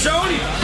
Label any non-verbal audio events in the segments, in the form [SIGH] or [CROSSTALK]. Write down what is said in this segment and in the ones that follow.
Ik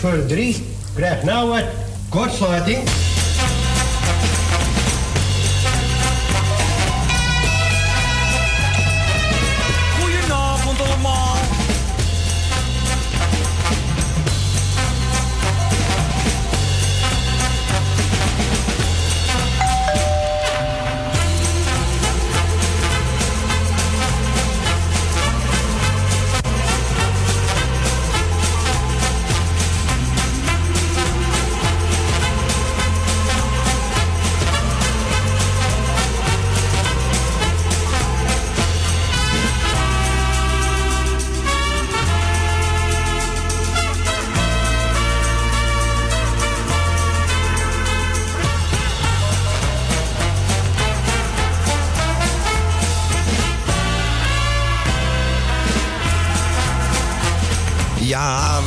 verdriet krijgt nou wat kortsluiting.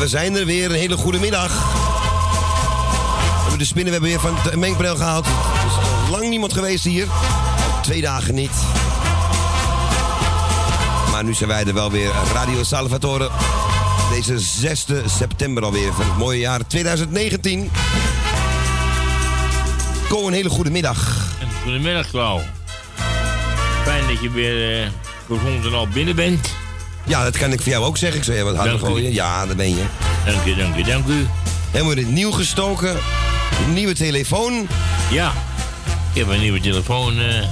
We zijn er weer. Een hele goede middag. We hebben de spinnenweb weer van het mengpaneel gehaald. Er is lang niemand geweest hier. Twee dagen niet. Maar nu zijn wij er wel weer. Radio Salvatore. Deze 6 september alweer van het mooie jaar 2019. Ko, een hele goede middag. Goedemiddag, Klauw. Fijn dat je weer eh, gezond en al binnen bent. Ja, dat kan ik voor jou ook zeggen. Ik zou je wat u. gooien. Ja, daar ben je. Dank u, dank u, dank u. Helemaal in het nieuw gestoken. Nieuwe telefoon. Ja, ik heb een nieuwe telefoon. eh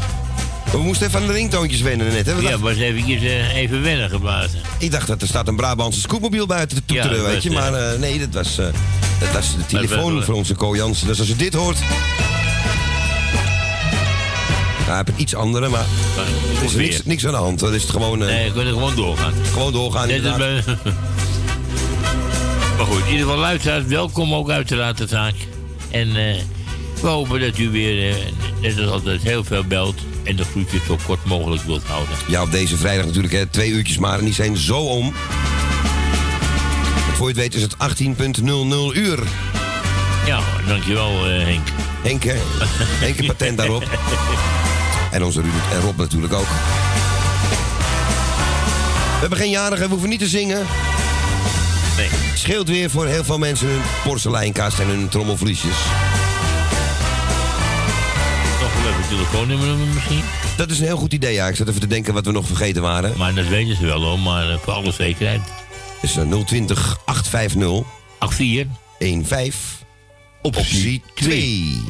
We moesten even aan de ringtoontjes wennen net. Hè? We ja, was eventjes eh, even wennen geblazen. Ik dacht dat er staat een Brabantse scootmobiel buiten te toeteren, Ja, weet je. Maar eh, nee, dat was, dat was de telefoon voor onze Ko Jansen. Dus als u dit hoort... Nou, heb iets andere, maar er is niks, niks aan de hand. Dan is het gewoon, eh, Nee, we kunnen gewoon doorgaan. gewoon doorgaan. Inderdaad. [LAUGHS] maar goed, in ieder geval luisteraars, welkom ook uiteraard de zaak. En eh, we hopen dat u weer, eh, net als altijd, heel veel belt. En de groetjes zo kort mogelijk wilt houden. Ja, op deze vrijdag natuurlijk, hè, twee uurtjes maar. En die zijn zo om. Voor je het weet is het 18.00 uur. Ja, dankjewel eh, Henk. Henk, hè? [LAUGHS] Henk patent daarop. [LAUGHS] En onze Ruud en Rob natuurlijk ook. We hebben geen jarige, we hoeven niet te zingen. Nee. Scheelt weer voor heel veel mensen hun porseleinkast en hun trommelvliesjes. Nog een leuk telefoonnummer misschien. Dat is een heel goed idee, ja. Ik zat even te denken wat we nog vergeten waren. Maar dat weten ze wel hoor, maar eh, voor alle zekerheid. Het is eh, 020 850 84 15 optie 2.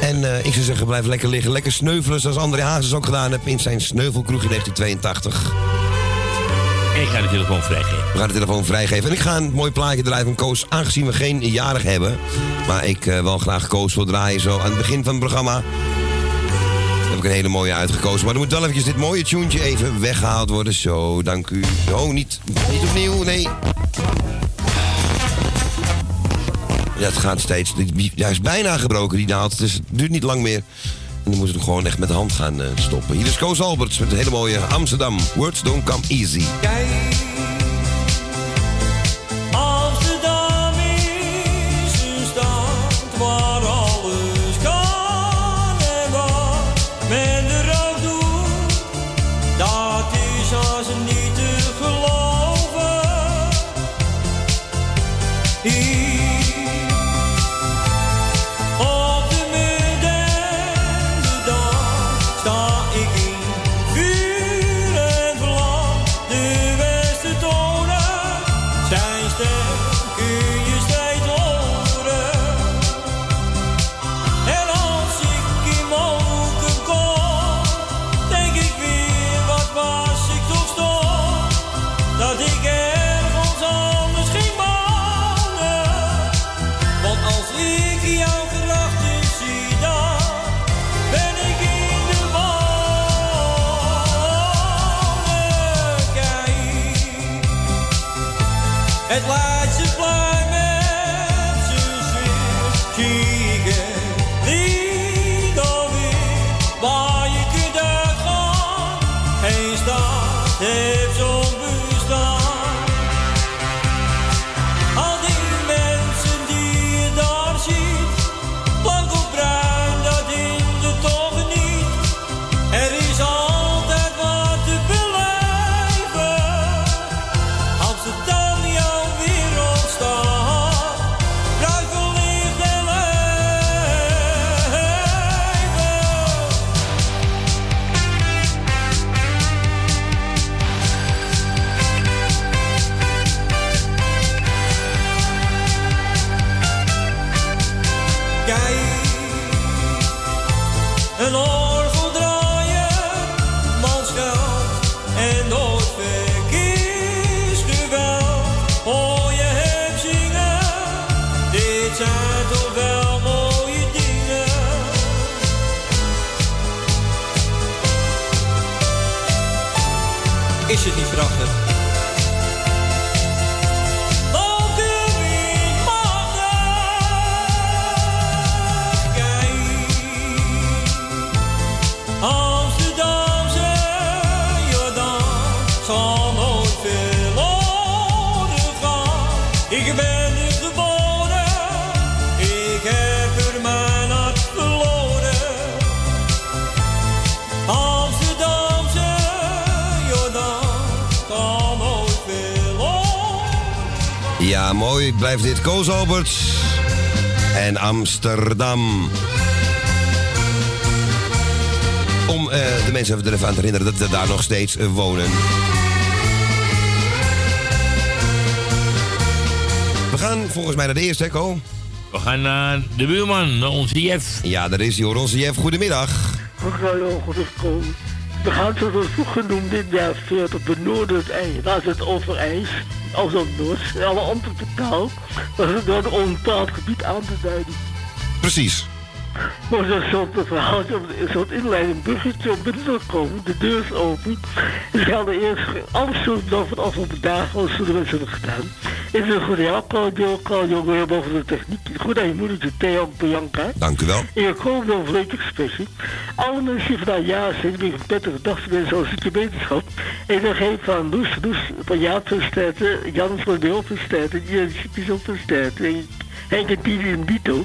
En eh, ik zou zeggen, blijf lekker liggen. Lekker sneuvelen zoals André Hazes ook gedaan heeft in zijn sneuvelkroeg in 1982. En ik ga de telefoon vrijgeven. We gaan de telefoon vrijgeven. En ik ga een mooi plaatje draaien van Koos. Aangezien we geen jarig hebben. Maar ik eh, wel graag Koos wil draaien zo aan het begin van het programma. Heb ik een hele mooie uitgekozen. Maar er moet wel eventjes dit mooie tuentje even weggehaald worden. Zo, dank u. Oh, niet, niet opnieuw, nee. Ja, het gaat steeds. Hij is bijna gebroken, die naald. Dus het duurt niet lang meer. En dan moeten we gewoon echt met de hand gaan eh, stoppen. Hier is Koos Alberts met een hele mooie Amsterdam. Words don't come easy. Koos Alberts en Amsterdam. Om eh, de mensen even er even aan te herinneren dat we daar nog steeds eh, wonen. We gaan volgens mij naar de eerste, Ko? We gaan naar de buurman, naar onze Jeff. Ja, daar is hij hoor. Onze Jeff, goedemiddag. Mevrouw gekomen. We gaan zoals vroeg genoemd dit jaar het noorden het ijs. Daar is het Overijs, als ook Noord. Alle andere taal door een onbepaald gebied aan te duiden. Precies. Maar zo'n soort een soort inleiding, bruggetje om binnen te komen. De deur is open. En ze hadden eerst alles zo nog van afgelopen dagen, als ze de mensen hebben gedaan. Is een goed jaar, Claudio, Claudio, weer boven de techniek. Goed aan je moedertje, Theo, Bianca. Dank u wel. En ik hoop wel een expressie. Alle mensen die vandaag jaar zijn, die een prettige dag wensen zoals ik je wetenschap. En dan geef van Loes, Loes, van Jaap versterten, Jan van Deel versterten, Jan Sippies ook versterten, en Henk en Tini en Dito.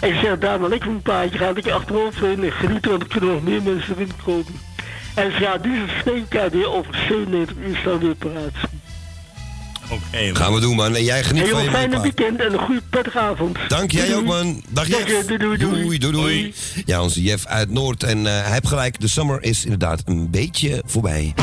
En ik zeg daar maar lekker een paardje gaan, dat je achterover en genieten, want er kunnen nog meer mensen erin komen. En ze gaat deze spreekkaart weer over 97 uur staan weer paraat. Oké, Gaan we doen, man. En jij geniet En van een je fijne weekend en een goede prettige avond. Dank jij Doei, ook, man. Dag Dank Jeff. je, doei, doei, doei. doei, doei. Ja, onze Jeff uit Noord. En eh, hij heeft gelijk, de summer is inderdaad een beetje voorbij.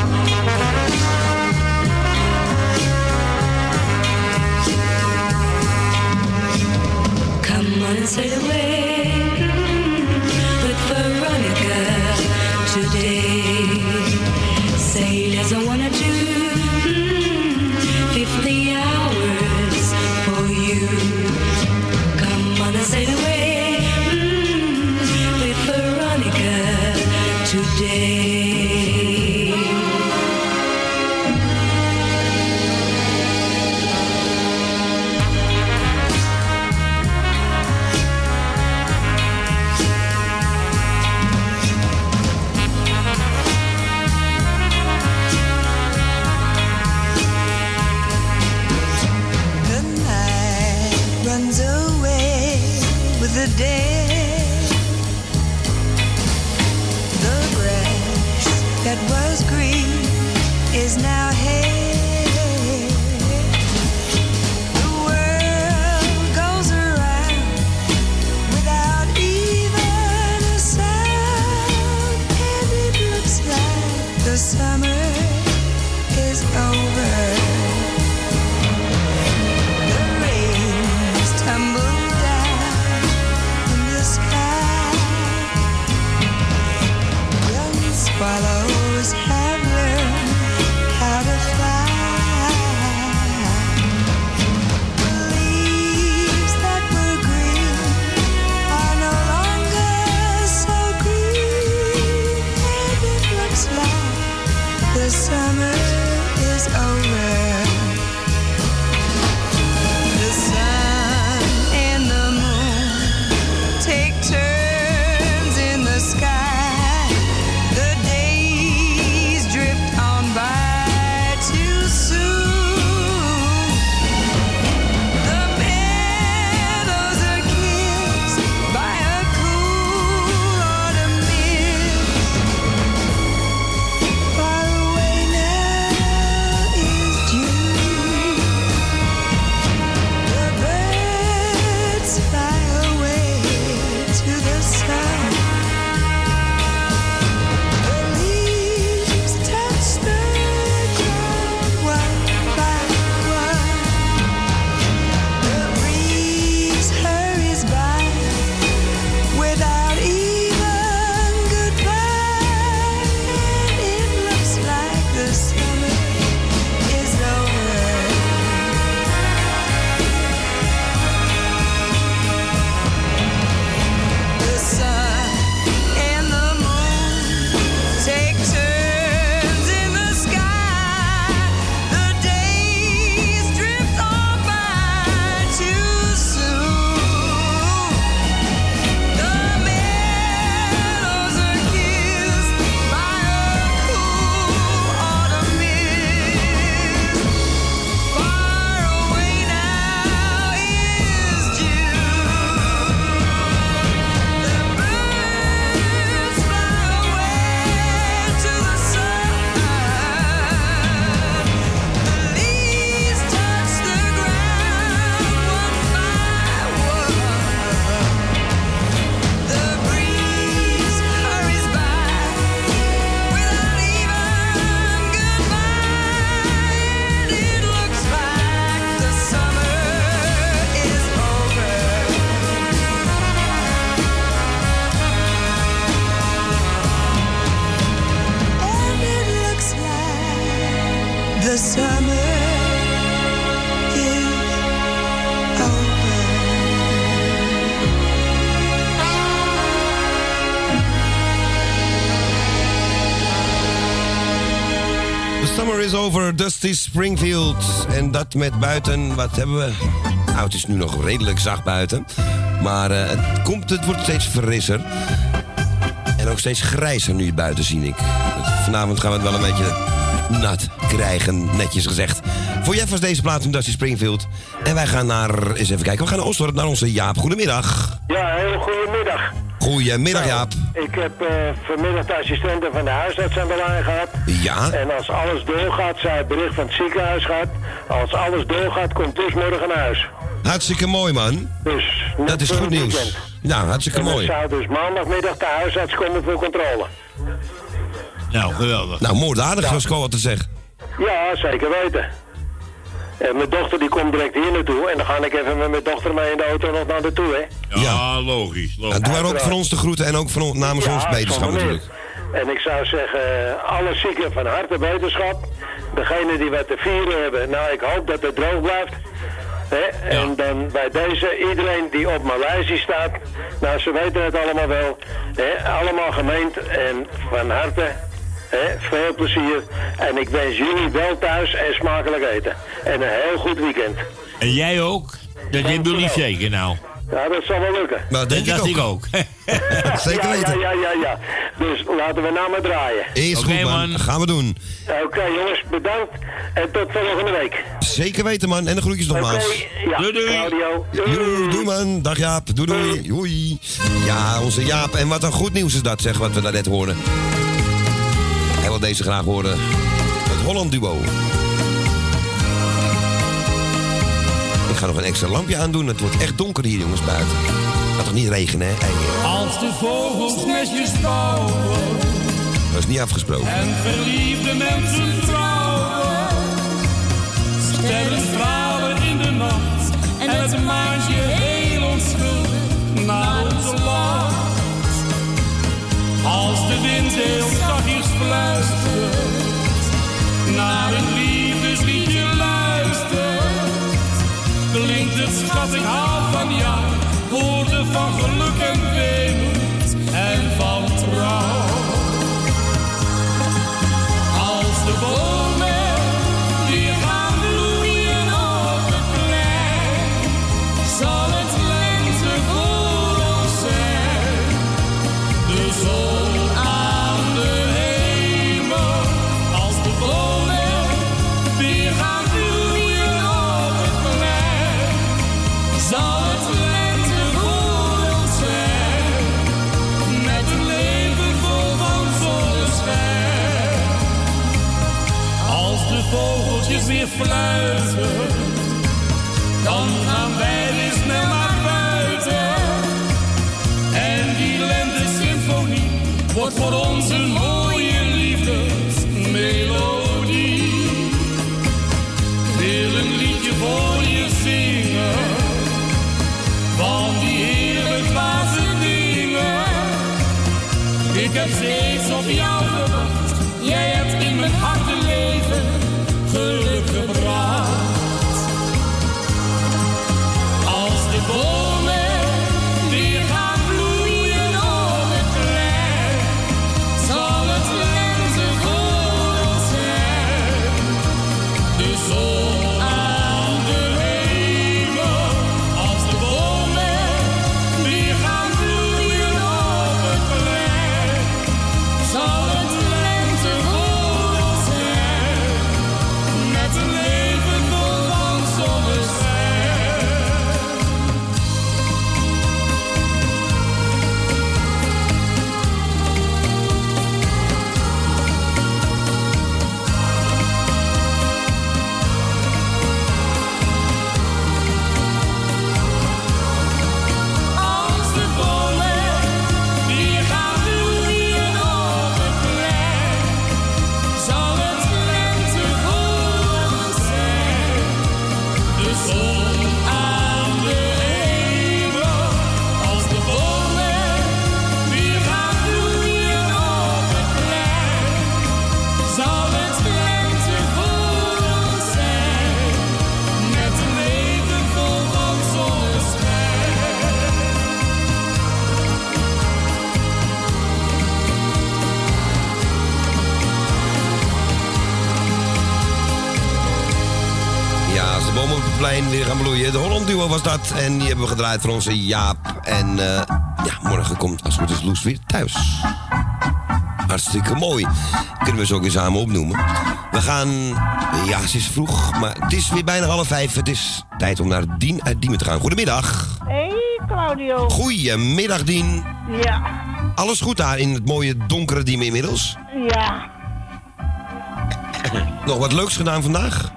Is now Dusty Springfield. En dat met buiten, wat hebben we? Nou, het is nu nog redelijk zacht buiten. Maar eh, het, komt, het wordt steeds frisser. En ook steeds grijzer nu buiten, zie ik. Vanavond gaan we het wel een beetje nat krijgen, netjes gezegd. Voor Jeff was deze plaats in Dusty Springfield. En wij gaan naar, eens even kijken, we gaan naar Osdorp, naar onze Jaap. Goedemiddag. Ja, heel goedemiddag. Goedemiddag, Jaap. Ik heb eh, vanmiddag de assistenten van de huisarts aan de lijn gehad. Ja. En als alles doorgaat, zij het bericht van het ziekenhuis gehad. Als alles doorgaat, komt dus morgen naar huis. Hartstikke mooi, man. Dus, Dat is goed nieuws. weekend. Nou, hartstikke En mooi. zou dus maandagmiddag de huisarts komen voor controle. Nou, geweldig. Nou, moordaardig, zoals ik al wat te zeggen. Ja, zeker weten. En mijn dochter die komt direct hier naartoe. En dan ga ik even met mijn dochter mee in de auto nog naar naartoe, hè. Ja, logisch. logisch. Nou, doe maar ook van ons de groeten en ook van ons, namens ons beterschap natuurlijk. En ik zou zeggen, alle zieken van harte beterschap. Degene die wat te vieren hebben, nou ik hoop dat het droog blijft. Hè? En dan bij deze, iedereen die op lijstje staat, nou ze weten het allemaal wel. Hè? Allemaal gemeend en van harte, hè? veel plezier. En ik wens jullie wel thuis en smakelijk eten. En een heel goed weekend. En jij ook? Dat hebben jullie zeker nou. Ja, dat zal wel lukken. Nou, denk dat ik ook. ik ook. [LAUGHS] Zeker weten. Ja, ja, ja, ja. Dus laten we nou maar draaien. Is Oké, goed, man. man. Gaan we doen. Oké jongens, bedankt. En tot volgende week. Zeker weten, man. En de groetjes nogmaals. ja. Doei, doei. Radio. Doei, doei, man. Dag Jaap. Doei, doei. Doei. Ja, onze Jaap. En wat een goed nieuws is dat, zeg, wat we daarnet hoorden. Hij wil deze graag horen. Het Holland Duo. Ik ga nog een extra lampje aandoen. Het wordt echt donker hier, jongens, buiten. Gaat toch niet regenen, hè? Ei, Als de vogels nestjes bouwen Dat is niet afgesproken. en verliefde mensen trouwen. Sterren stralen in de nacht en het maantje heel onschuldig naar ons lacht. Als de wind heel zachtjes fluistert, naar een liefdesliedje luistert, klinkt het schat ik hou van jou, woorden van geluk en weemoed en van trouw. Fluiten, dan gaan wij was dat. En die hebben we gedraaid voor onze Jaap. En eh, ja, morgen komt als het goed is Loes weer thuis. Hartstikke mooi. Kunnen we ze ook weer samen opnoemen. We gaan... Ja, het is vroeg, maar het is weer bijna half vijf. Het is tijd om naar Dien uit Diemen te gaan. Goedemiddag. Hey Claudio. Goedemiddag, Dien. Ja, Alles goed daar in het mooie donkere Diemen inmiddels? ja. Nog wat leuks gedaan vandaag?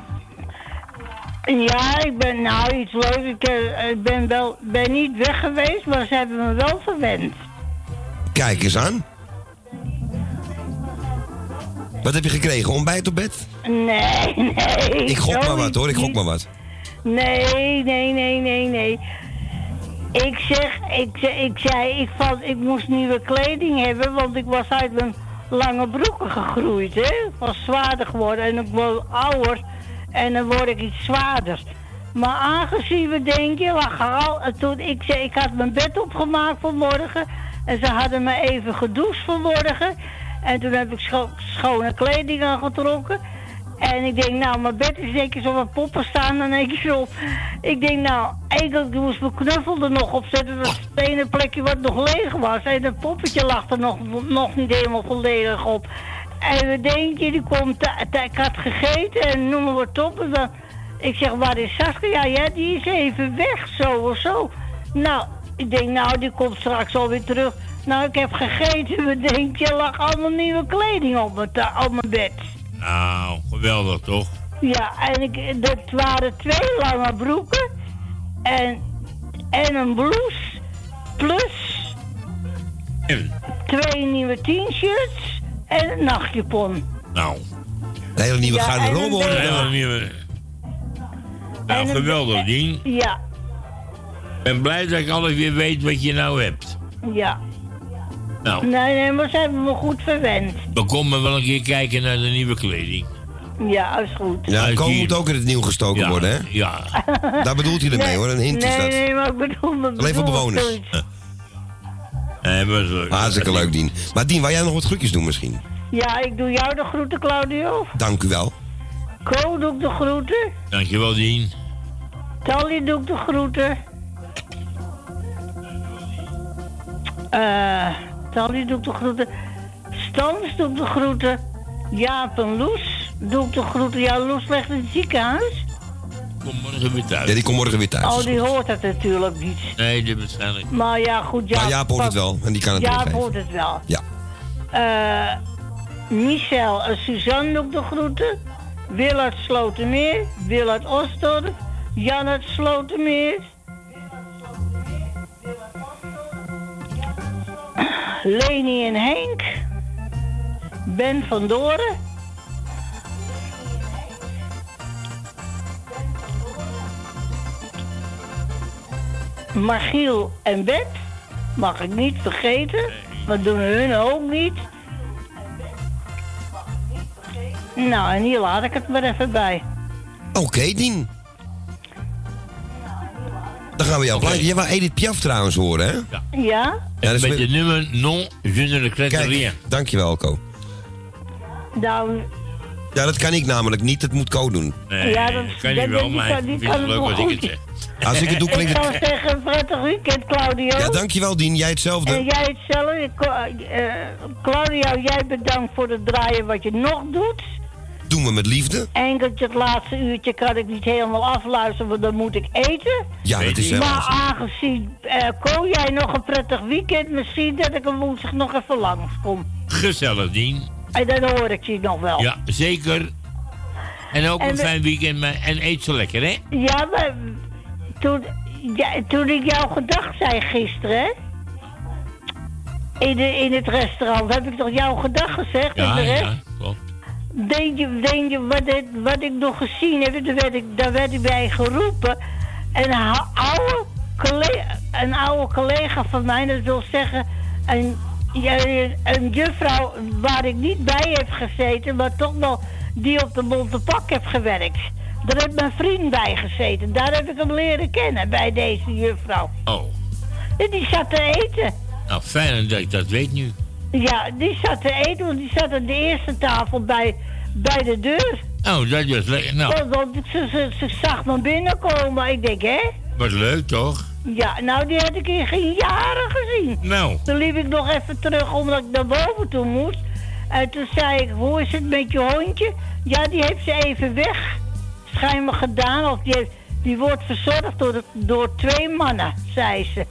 Ja, ik ben nou iets leuks. Ik eh, ik ben, wel, ben niet weg geweest, maar ze hebben me wel verwend. Kijk eens aan. Wat heb je gekregen? Ontbijt op bed? Nee, nee. Ik gok maar wat hoor, ik gok maar wat. Nee, nee, nee, nee, nee. Ik zeg, ik, ik zei, ik, vond, ik moest nieuwe kleding hebben, want ik was uit mijn lange broeken gegroeid, hè. Ik was zwaarder geworden en ik word ouder en dan word ik iets zwaarder. Maar aangezien we denken, en toen ik zei, ik had mijn bed opgemaakt vanmorgen en ze hadden me even gedoucht vanmorgen. En toen heb ik scho- schone kleding aangetrokken. En ik denk, nou, mijn bed is zeker zo wat poppen staan één keer op. Ik denk, nou, eigenlijk moest mijn knuffel er nog op zetten. Dat het ene plekje wat nog leeg was. En het poppetje lag er nog, nog niet helemaal volledig op. En we denken, die komt, ik had gegeten en noem maar wat op. En dan, ik zeg, waar is Saskia? Ja, ja, die is even weg, zo of zo. Nou, ik denk, nou, die komt straks alweer terug. Nou, ik heb gegeten. [LAUGHS] We denken, er lag allemaal nieuwe kleding op mijn, op mijn bed. Nou, geweldig toch? Ja, en ik, dat waren twee lange broeken en, en een blouse plus En, twee nieuwe t-shirts en een nachtjapon. nou, Een hele nieuwe Ja, garderobe en hoor. een hele nieuwe... Nou, En een- geweldig ding. Ja, Ik ben blij dat ik alles weer weet wat je nou hebt. ja. Nou, Nee, nee, maar ze hebben me goed verwend. dan komen we wel een keer kijken naar de nieuwe kleding. Ja, is goed. Ja, hier. moet ook in het nieuw gestoken Ja, worden, hè? ja. Daar bedoelt hij ermee hoor, een hint is nee, dat. nee, maar ik bedoel... me Alleen voor bewoners. Nee, maar zo- Hartstikke leuk, Dien. Maar Dien, wou jij nog wat groetjes doen misschien? Ja, ik doe jou de groeten, Claudio. Dank u wel. Ko doe ik de groeten. Dankjewel, Dien. Tally doe ik de groeten. Eh, Tally doe ik de groeten. Stans doe ik de groeten. Jaap en Loes doe ik de groeten. Ja, Loes ligt in het ziekenhuis. Kom morgen weer thuis. Ja, die komt morgen weer thuis. Oh, die hoort het natuurlijk niet. Nee, dit waarschijnlijk. Maar ja, goed, Jaap... Maar Jaap hoort het wel en die kan het Jaap hoort het wel. Ja. Eh, Michel en Suzanne doe ik de groeten. Wil uit Slotermeer. Wil uit Osdorp. Jan uit Slotermeer. Leni en Henk. Ben van Doren. Margiel en Bet. Mag ik niet vergeten. Wat doen hun ook niet. Nou, en hier laat ik het maar even bij. Oké, Dien. Dan gaan we jou okay. Je wou Edith Piaf trouwens horen, hè? Ja. Ja? Ja, dat is Met nummer Non, je ne Kijk, rien. dankjewel, Ko. Nou, Ja, dat kan ik namelijk niet. Dat moet Ko doen. Nee, Ja, dat- kan dat- niet wel, maar ik vind het leuk als ik het zeg. Als ik het doe, ik zou het... zeggen, prettig weekend, Claudio. Ja, dankjewel, Dien. Jij En hetzelfde. jij hetzelfde. Ik- eh, Claudio, jij bedankt voor het draaien wat je nog doet. Doen we met liefde. Enkeltje het laatste uurtje kan ik niet helemaal afluisteren, want dan moet ik eten. Ja, dat is helemaal Maar aangezien, eh Ko, jij nog een prettig weekend, misschien dat ik een woensdag nog even langskom. Gezellig, Dien. En dan hoor ik je nog wel. Ja, zeker. En ook En een we- fijn weekend. En eet zo lekker, hè? Ja, maar toen, ja, toen ik jou gedag zei gisteren? In, de, in het restaurant heb ik toch jouw gedag gezegd? Ja, en de rest? ja, klopt. Denk je, denk je wat, het, wat ik nog gezien heb? Daar werd ik, daar werd ik bij geroepen. Een oude, collega, een oude collega van mij, dat wil zeggen... Een, een juffrouw waar ik niet bij heb gezeten... maar toch wel die op de Montepak heb gewerkt. Daar heeft mijn vriend bij gezeten. Daar heb ik hem leren kennen, bij deze juffrouw. Oh, En die zat te eten. nou fijn dat ik dat weet nu. Ja, die zat te eten, want die zat aan de eerste tafel bij, bij de deur. Oh, dat is lekker. Nou, Want, want ze, ze, ze zag me binnenkomen. Ik denk, hè? wat leuk toch? Ja, nou, die had ik in geen jaren gezien. Nou, Toen liep ik nog even terug omdat ik naar boven toe moest. En toen zei ik, hoe is het met je hondje? Ja, die heeft ze even weg. Schijnbaar gedaan. Of die, heeft, die wordt verzorgd door, de- door twee mannen, zei ze.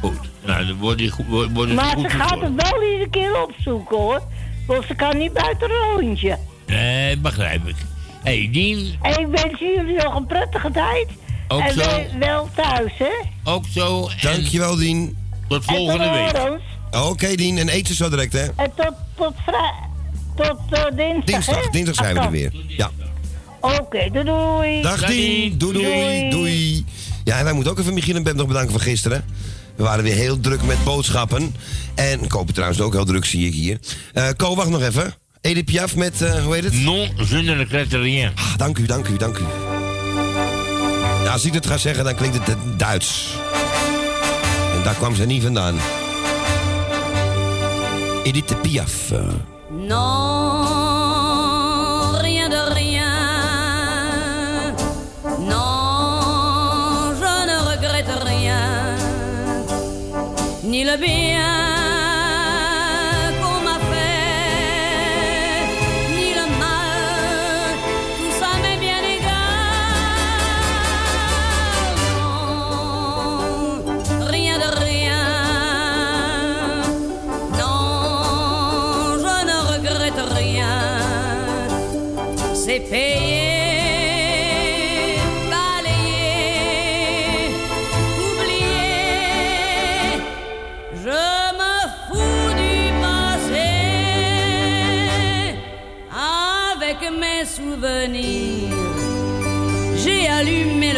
goed. Nou, dan wordt die goed, wordt, Maar goed ze gaat het wel iedere keer opzoeken, hoor. Want ze kan niet buiten haar hondje. Nee, begrijp ik. Hé, hey, Dien, En ik wens jullie nog een prettige tijd. Ook en zo. wel thuis, hè? ook zo. En Dankjewel, Dien. tot En volgende tot week. Oké, Dien. En eet ze zo direct, hè? En tot, tot, vrij, tot eh, dinsdag, Dinsdag. hè? Dinsdag zijn we er Ach, weer. Ja. Oké, doei doei. Dag Dien. Doei, doei, Doei. doei. Ja, en wij moeten ook even Michiel en Beb nog bedanken voor gisteren. We waren weer heel druk met boodschappen. En kopen trouwens ook heel druk, zie ik hier. Eh Ko, wacht nog even. Edith Piaf met, eh, hoe heet het? Non, je ne regrette rien. Ah, dank u, dank u, dank u. Ja, als ik het ga zeggen, dan klinkt het eh, Duits. En daar kwam ze niet vandaan. Edith Piaf. Non,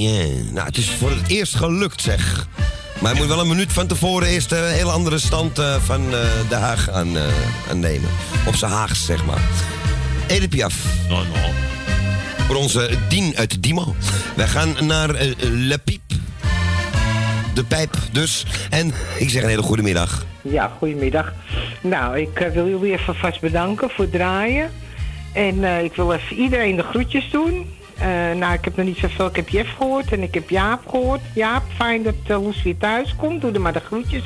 Je rien. Nou, het is voor het eerst gelukt, zeg. Maar hij moet wel een minuut van tevoren eerst een hele andere stand eh, van eh, De Haag aan, eh, aan nemen. Op zijn Haags, zeg maar. Edith Piaf. Non, non. Voor onze Dien uit Dimo. Wij gaan naar eh, Le Piep. De pijp dus. En ik zeg een hele goede middag. Ja, goedemiddag. Nou, ik eh, wil jullie even vast bedanken voor het draaien. En eh, ik wil even iedereen de groetjes doen. Eh, nou, ik heb nog niet zoveel. Ik heb Jeff gehoord en ik heb Jaap gehoord. Jaap, fijn dat uh, Loes weer thuis komt. Doe er maar de groetjes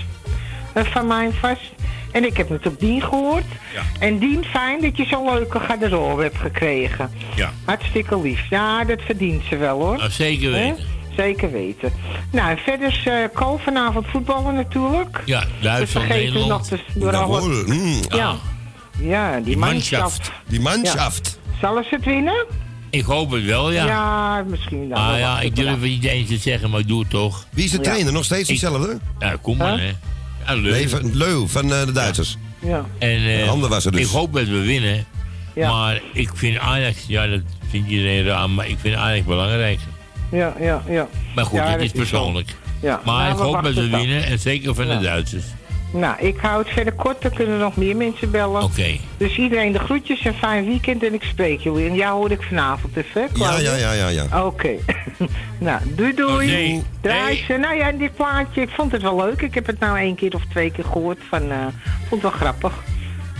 eh, van mij vast. En ik heb natuurlijk Dien gehoord. Ja. En Dien, fijn dat je zo'n leuke garderobe hebt gekregen. Ja. Hartstikke lief. Ja, dat verdient ze wel hoor. Nou, zeker Hè? weten. Zeker weten. Nou, en verder is eh Ko vanavond voetballen natuurlijk. Ja, Duitsland, We vergeten Nederland. nog te- door alle- Jawohl, mm. Ja. Ja, die, Die manschaft. manschaft. Die manschaft. Zullen ze het winnen? Ik hoop het wel, ja. Ja, misschien dan. Ah ja, ik durf het niet eens te zeggen, maar ik doe het toch. Wie is de trainer? Nog steeds hetzelfde? Ja, kom maar, hè. Ja, leuk. Nee, van Leu van eh, de Duitsers. Ja, En, eh, Handen was er dus. Ik hoop dat we winnen. Ja. Maar ik vind Ajax, ja, dat vindt iedereen raar, maar ik vind Ajax belangrijk. ja, ja. ja. Maar goed, Ja, het is persoonlijk. Ja. Maar Nou, ik hoop dat we winnen, en zeker van Ja. de Duitsers. Nou, ik hou het verder kort, dan kunnen nog meer mensen bellen. Oké. Dus iedereen de groetjes en fijn weekend en ik spreek jullie. En jou hoor ik vanavond even, hè, Ja, ja, ja, ja, ja. Oké. [LAUGHS] nou, doei doei. Draai Hey. ze. Nou ja, en dit plaatje, ik vond het wel leuk. Ik heb het nou één keer of twee keer gehoord van, eh vond het wel grappig.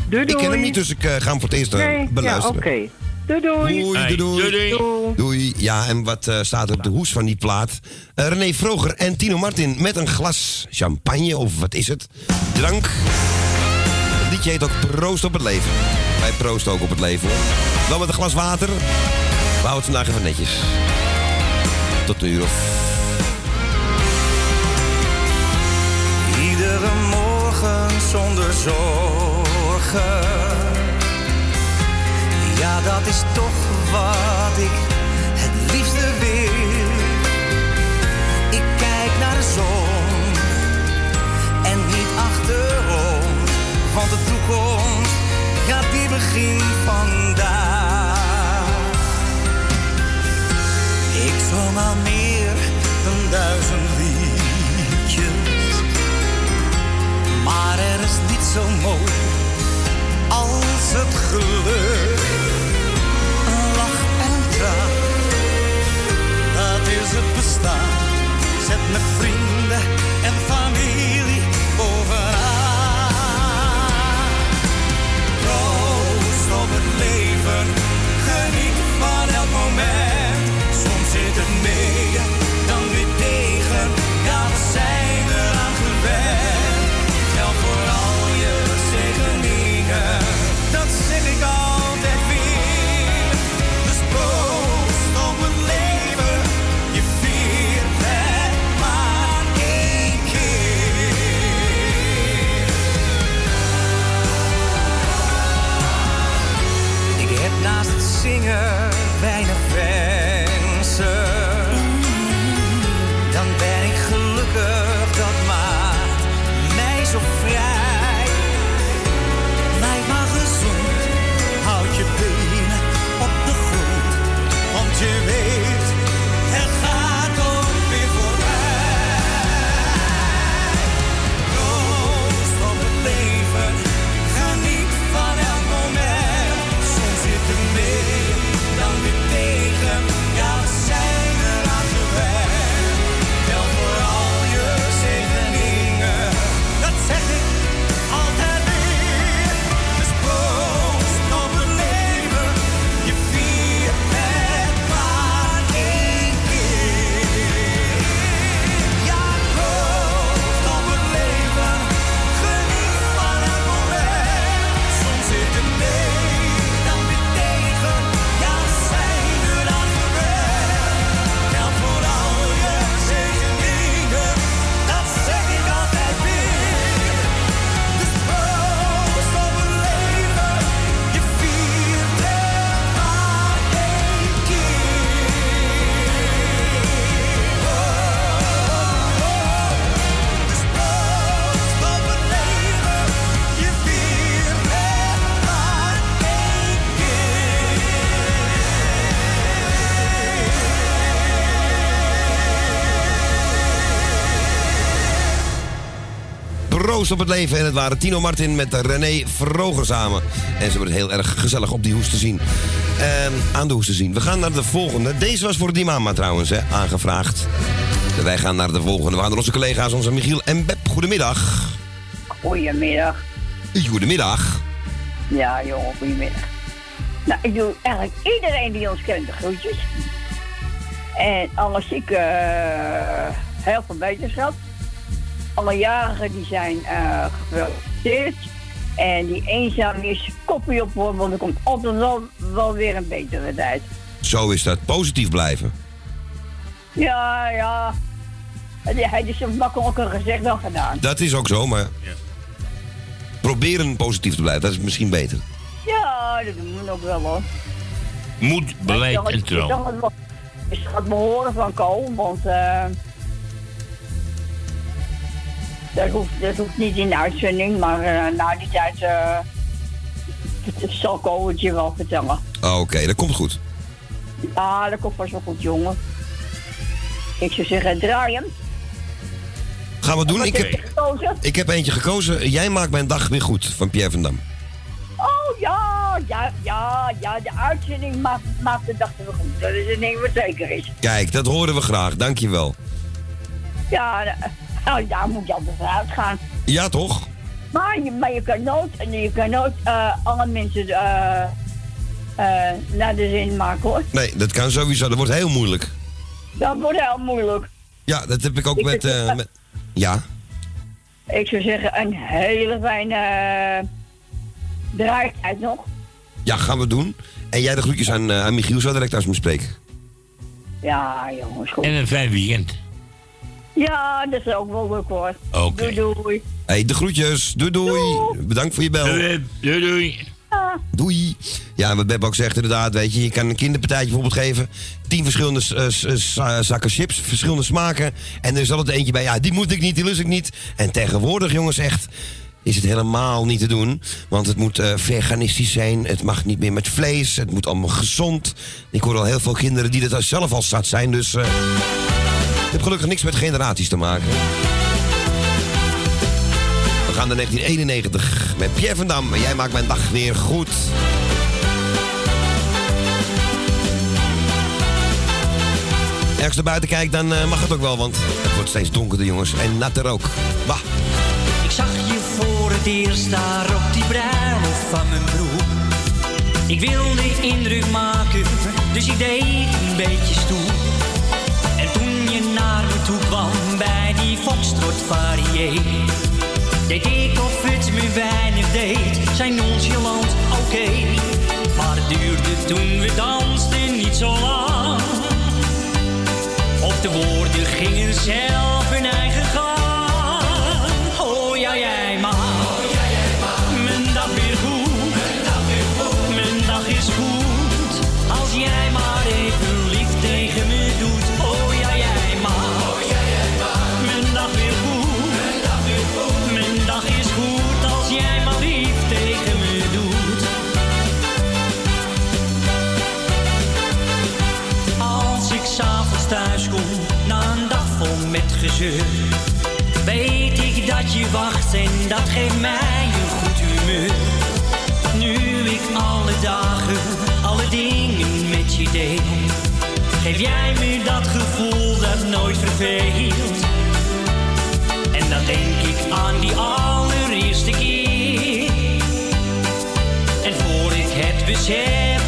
Doei, Ik ken hem doei. niet, dus ik eh, ga hem voor het eerst eh, Nee, ja, beluisteren. oké. Doei, doei. Doei, doei, doei. Doei. Ja, en wat eh, staat er op de hoes van die plaat? Eh, René Vroger en Tino Martin met een glas champagne, of wat is het? Drank. Het liedje heet ook Proost op het leven. Wij proosten ook op het leven. Wel met een glas water. We houden het vandaag even netjes. Tot een uur of... Iedere morgen zonder zorgen. Ja, dat is toch wat ik het liefste wil. Ik kijk naar de zon en niet achterom. Want de toekomst, ja, die begint vandaag. Ik zong al meer dan duizend liedjes. Maar er is niet zo mooi als het geluk. Zet met vrienden Proost op het leven. En het waren Tino Martin met René Vroger samen. En ze worden heel erg gezellig op die hoes te zien. En aan de hoes te zien. We gaan naar de volgende. Deze was voor die mama trouwens, hè, aangevraagd. Wij gaan naar de volgende. We gaan naar onze collega's, onze Michiel en Beb. Goedemiddag. Goedemiddag. Goedemiddag. Ja, jongen, goedemiddag. Nou, ik doe eigenlijk iedereen die ons kent de groetjes. En alle zieken, eh, heel veel wetenschap. Alle jarigen die zijn eh gefeliciteerd. En die eenzaam is, kopje op hoor, want er komt altijd wel, wel weer een betere tijd. Zo is dat. Positief blijven. Ja, ja. Het is makkelijker gezegd dan gedaan. Dat is ook zo, maar... Proberen positief te blijven, dat is misschien beter. Ja, dat doen we ook wel hoor. Moed, beleid Ja, en ik- trouw. Het me horen van Ko, want eh, dat, hoeft, dat hoeft niet in de uitzending, maar eh, na die tijd eh, zal Ko het je wel vertellen. Ah, Oké, dat komt goed. Ja, dat komt vast wel goed, jongen. Ik zou zeggen, draaien. Gaan we doen. Ik heb ik heb eentje gekozen. Jij maakt mijn dag weer goed, van Pierre van Dam. Oh ja, ja, ja, ja, de uitzending maakt, maakt de dag weer goed. Dat is een ding wat zeker is. Kijk, dat horen we graag. Dankjewel. Ja, nou, daar moet je altijd voor uitgaan. Ja, toch? Maar je, maar je kan nooit, je kan nooit eh, alle mensen eh, eh, naar de zin maken hoor. Nee, dat kan sowieso. Dat wordt heel moeilijk. Dat wordt heel moeilijk. Ja, dat heb ik ook Ik met, eh, met... Ja, Ik zou zeggen, een hele fijne uh, draaitijd nog. ja, gaan we doen. En jij de groetjes aan, aan Michiel zo direct als we hem spreken. Ja, jongens, goed. En een fijn weekend. Ja, dat is ook wel leuk hoor. Oké. Doei, doei. hey, de groetjes. Doei, doei. Bedankt voor je bel. Doei, doei. doei. Doei. Ja, wat Beb ook zegt inderdaad, weet je, je kan een kinderpartijtje bijvoorbeeld geven. Tien verschillende eh, za- zakken chips, verschillende smaken. En er is altijd eentje bij, ja, die moet ik niet, die lust ik niet. En tegenwoordig, jongens, echt, is het helemaal niet te doen. Want het moet eh, veganistisch zijn, het mag niet meer met vlees, het moet allemaal gezond. Ik hoor al heel veel kinderen die dat zelf al zat zijn, dus... eh het heeft gelukkig niks met generaties te maken. We gaan naar 1991 met Pierre van Dam. En jij maakt mijn dag weer goed. Ergens naar buiten kijkt, dan eh, mag het ook wel, want het wordt steeds donkerder, jongens. En natter ook. Bah. Ik zag je voor het eerst daar op die bruiloft van mijn broer. Ik wilde indruk maken, dus ik deed een beetje stoer. Naar me toe kwam bij die foxtrot varié. Deed ik of het me weinig deed, zijn nonchalant oké. Maar het duurde toen we dansten niet zo lang. Of de woorden gingen zelf hun eigen weet ik dat je wacht en dat geeft mij een goed humeur. Nu ik alle dagen, alle dingen met je deel, geef jij me dat gevoel dat nooit verveelt. En dan denk ik aan die allereerste keer. En voor ik het besef,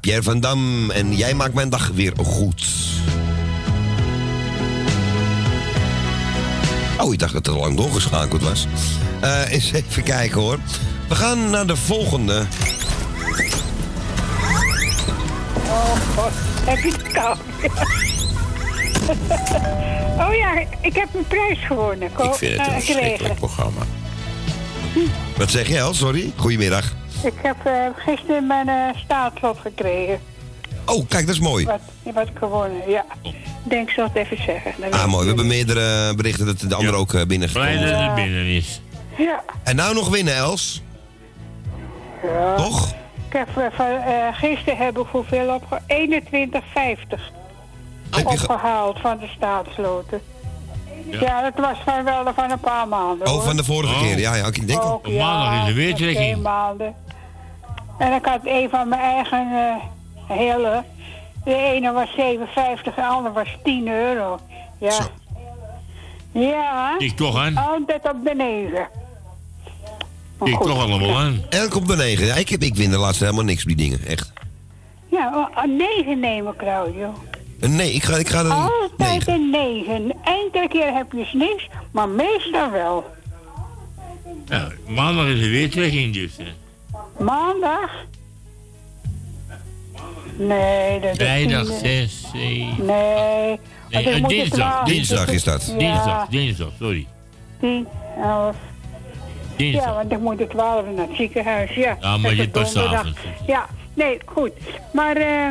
Pierre van Dam. En jij maakt mijn dag weer goed. Oh, ik dacht dat het al lang doorgeschakeld was. Eh, eens even kijken hoor. We gaan naar de volgende. Oh, God. Heb je het koud? oh ja, ik heb een prijs gewonnen. Ko- Ik vind het een eh, verschrikkelijk programma. Wat zeg je al? Sorry. Goedemiddag. Ik heb eh, gisteren mijn eh staatslot gekregen. Oh, kijk, dat is mooi. Wat, wat gewonnen, ja. Ik denk, ik zal het even zeggen. Dan Ah, mooi. We hebben meerdere berichten dat de ander ook eh, binnengekomen Blij is. dat het binnen is. Ja. En nou nog winnen, Els. ja. Toch? Ik heb eh, van, eh, gisteren heb ik hoeveel opgehaald? 21,50 Heb je ge- opgehaald van de staatsloten. Ja. dat was van wel van een paar maanden. Oh, hoor. van de vorige keer. Ja, ja, ik denk. Ook, ja, is er weer trekking. twee maanden. En ik had een van mijn eigen eh hele. De ene was 7,50, de andere was 10 euro. Ja. Ja. Ik toch aan. Altijd op de 9. Ik toch allemaal aan. Elk op de negen. Ja, ik, heb, ik win de laatste helemaal niks op die dingen. Echt. Ja, een 9 nemen, Claudio. Een Nee, ik ga, ik ga er... Altijd een 9. Enkele keer heb je niks, maar meestal wel. Ja, maandag is er weer trekking dus. Hè. Maandag? Nee, dat is Vrijdag tien, eh, 6, 7... Nee. Nee, eh, dinsdag, dinsdag is dat. Ja. Dinsdag, dinsdag, sorry. 10, 11. Dinsdag. Ja, want ik moet de 12 naar het ziekenhuis. Ja, Ja, maar je past avonds. Ja, nee, goed. Maar, eh,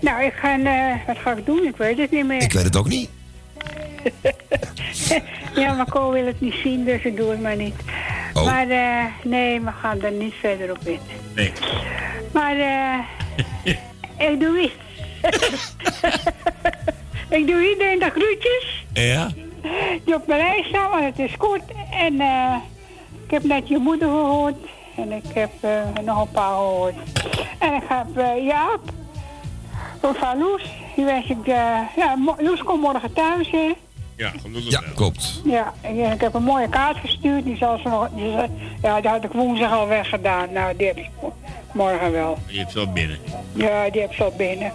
nou, ik ga, eh, wat ga ik doen? Ik weet het niet meer. Ik weet het ook niet. [LAUGHS] ja, maar Ko wil het niet zien, dus ik doe het maar niet. Oh. Maar, eh, nee, we gaan er niet verder op in. Nee. Maar, eh, [LAUGHS] ik doe iets. [LAUGHS] ik doe iedereen de groetjes. Ja? Die op mijn lijst staan, want het is kort. En eh, ik heb net je moeder gehoord. En ik heb eh, nog een paar gehoord. En ik heb eh, Jaap. Van Loes. Die wens ik... ja, Loes komt morgen thuis, hè. Ja, gelukkig Ja, klopt. Ja, ik, ik heb een mooie kaart gestuurd. Die zal ze nog... Die zal- ja, die had ik woensdag al weggedaan. Nou, die heb ik mo- morgen wel. Je hebt wel binnen. Ja, die heb ze al binnen.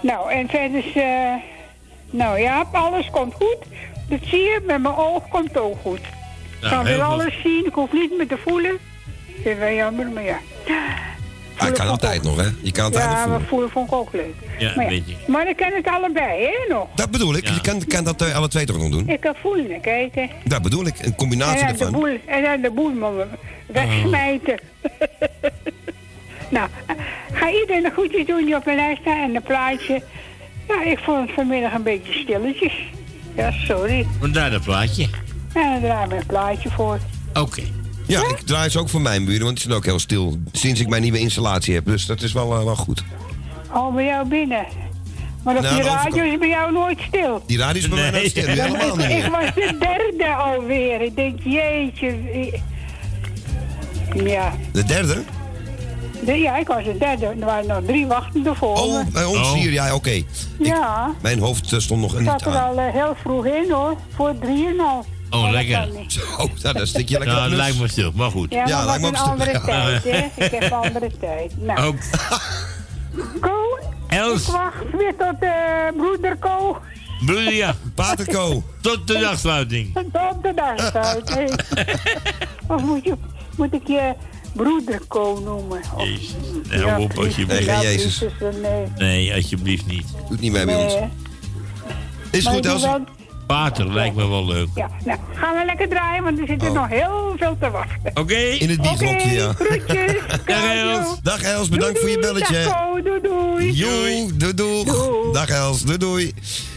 Nou, en verder is... eh, nou ja, alles komt goed. Dat zie je, met mijn oog komt het ook goed. Ik Nou, kan weer alles zien, ik hoef niet meer te voelen. Is wel jammer, maar ja. Ah, ik kan altijd nog, hè? Je kan altijd nog Ja, maar voelen. voelen vond ik ook leuk. Ja, maar, weet ik. maar dan kan het allebei, hè, nog. Dat bedoel ik. Je kan, kan dat eh, alle twee toch nog doen? Ik kan voelen en kijken. Dat bedoel ik. Een combinatie en de ervan. boel, en dan de boel maar wegsmijten. [LAUGHS] nou, ga iedereen de groetjes doen die op mijn lijst staan en een plaatje. Ja, ik vond het vanmiddag een beetje stilletjes. Ja, sorry. Vandaar dat plaatje. En dan draai ik mijn plaatje voor. Oké. Ja, ik draai ze ook voor mijn buren, want die zijn ook heel stil. Sinds ik mijn nieuwe installatie heb. Dus dat is wel, eh, wel goed. Oh, bij jou binnen. Maar op Nou, die de radio is bij jou nooit stil. Die radio is bij mij nooit stil. helemaal niet Ik meer. was de derde alweer. Ik denk, jeetje. Ja. De derde? De- ja, ik was de derde. Er waren nog drie wachtende voor me. Oh, bij ons hier. Ja, oké. Ja, Mijn hoofd eh, stond nog ik niet zat er aan. al eh, heel vroeg in hoor. Voor drieën al. Oh, lekker. Zo, nou, dat stik je lekker Ja, op het nus. lijkt me stil, maar goed. Ja, maar lijkt wat me een ook andere stil. [LAUGHS] Ja. tijd, hè. Ik heb een andere tijd. Nou, Ook. Ko, Els. ik wacht weer tot eh broeder Ko. Broeder, ja. [LAUGHS] Paterko. Tot de dagsluiting. Tot de dag uit. hè. of moet, je, moet ik je broeder Ko noemen? Of, Jezus. Nee, hou op alsjeblieft. Nee, ja, Jezus. Eh, nee. Nee, alsjeblieft niet. Doet niet mee bij Nee, ons. Is Maar goed, Els. Pater lijkt me wel leuk. Ja, nou, gaan we lekker draaien, want er zitten Oh. nog heel veel te wachten. Oké. In het biegrokje, ja. Groetjes. [LAUGHS] Dag Els. Dag Els, bedankt voor je belletje. Dag, Ko, doei doei. Joe, doei, doei. Dag Els, doei doei.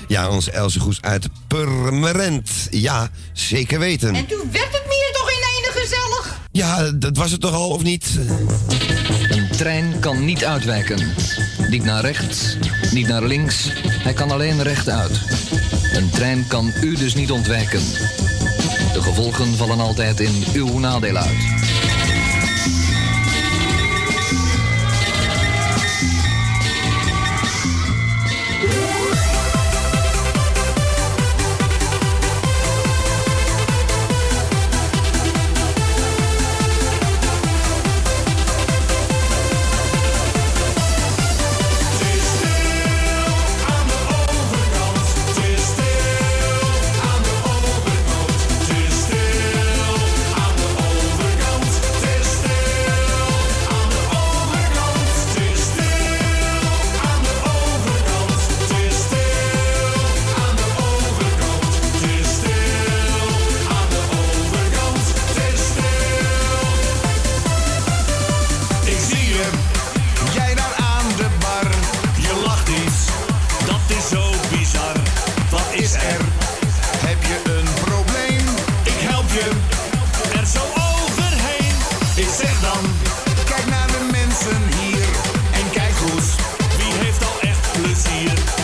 Ja, onze Else Goes uit Purmerend. Ja, zeker weten. En toen werd het meer toch in ene gezellig? Ja, dat was het toch al, of niet? Een trein kan niet uitwijken. Niet naar rechts, niet naar links. Hij kan alleen rechtuit. Een trein kan u dus niet ontwijken. De gevolgen vallen altijd in uw nadeel uit. Kijk naar de mensen hier en kijk goed. Wie heeft al echt plezier?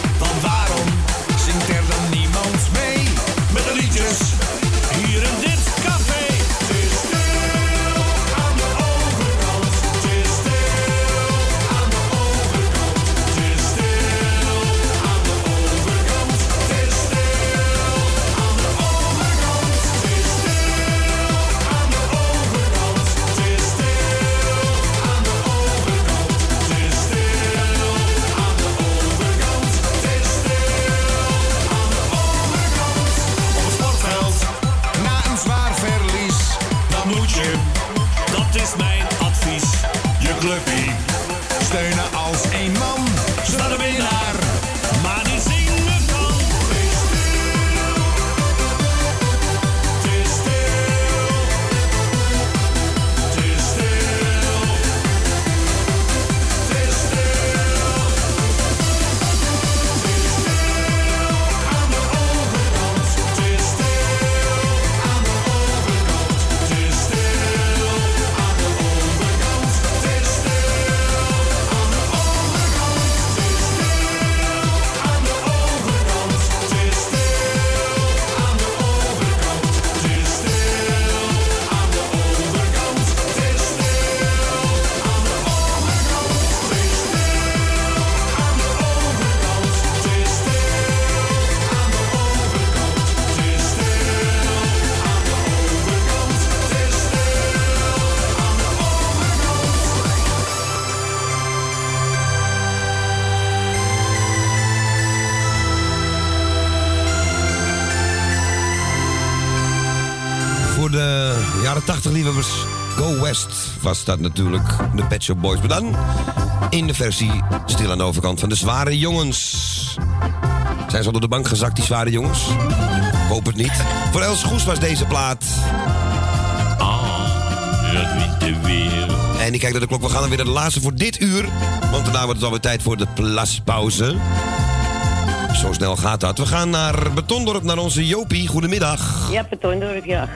Dat natuurlijk. De Pet Shop Boys. Maar dan in de versie stil aan de overkant van de zware jongens. Zijn ze onder de bank gezakt, die zware jongens? Hoop het niet. Voor Els Goes was deze plaat. Ah, dat winterweer. En ik kijk naar de klok. We gaan dan weer naar de laatste voor dit uur. Want daarna wordt het alweer tijd voor de plaspauze. Zo snel gaat dat. We gaan naar Betondorp, naar onze Jopie. Goedemiddag. Ja, betondorp, ja.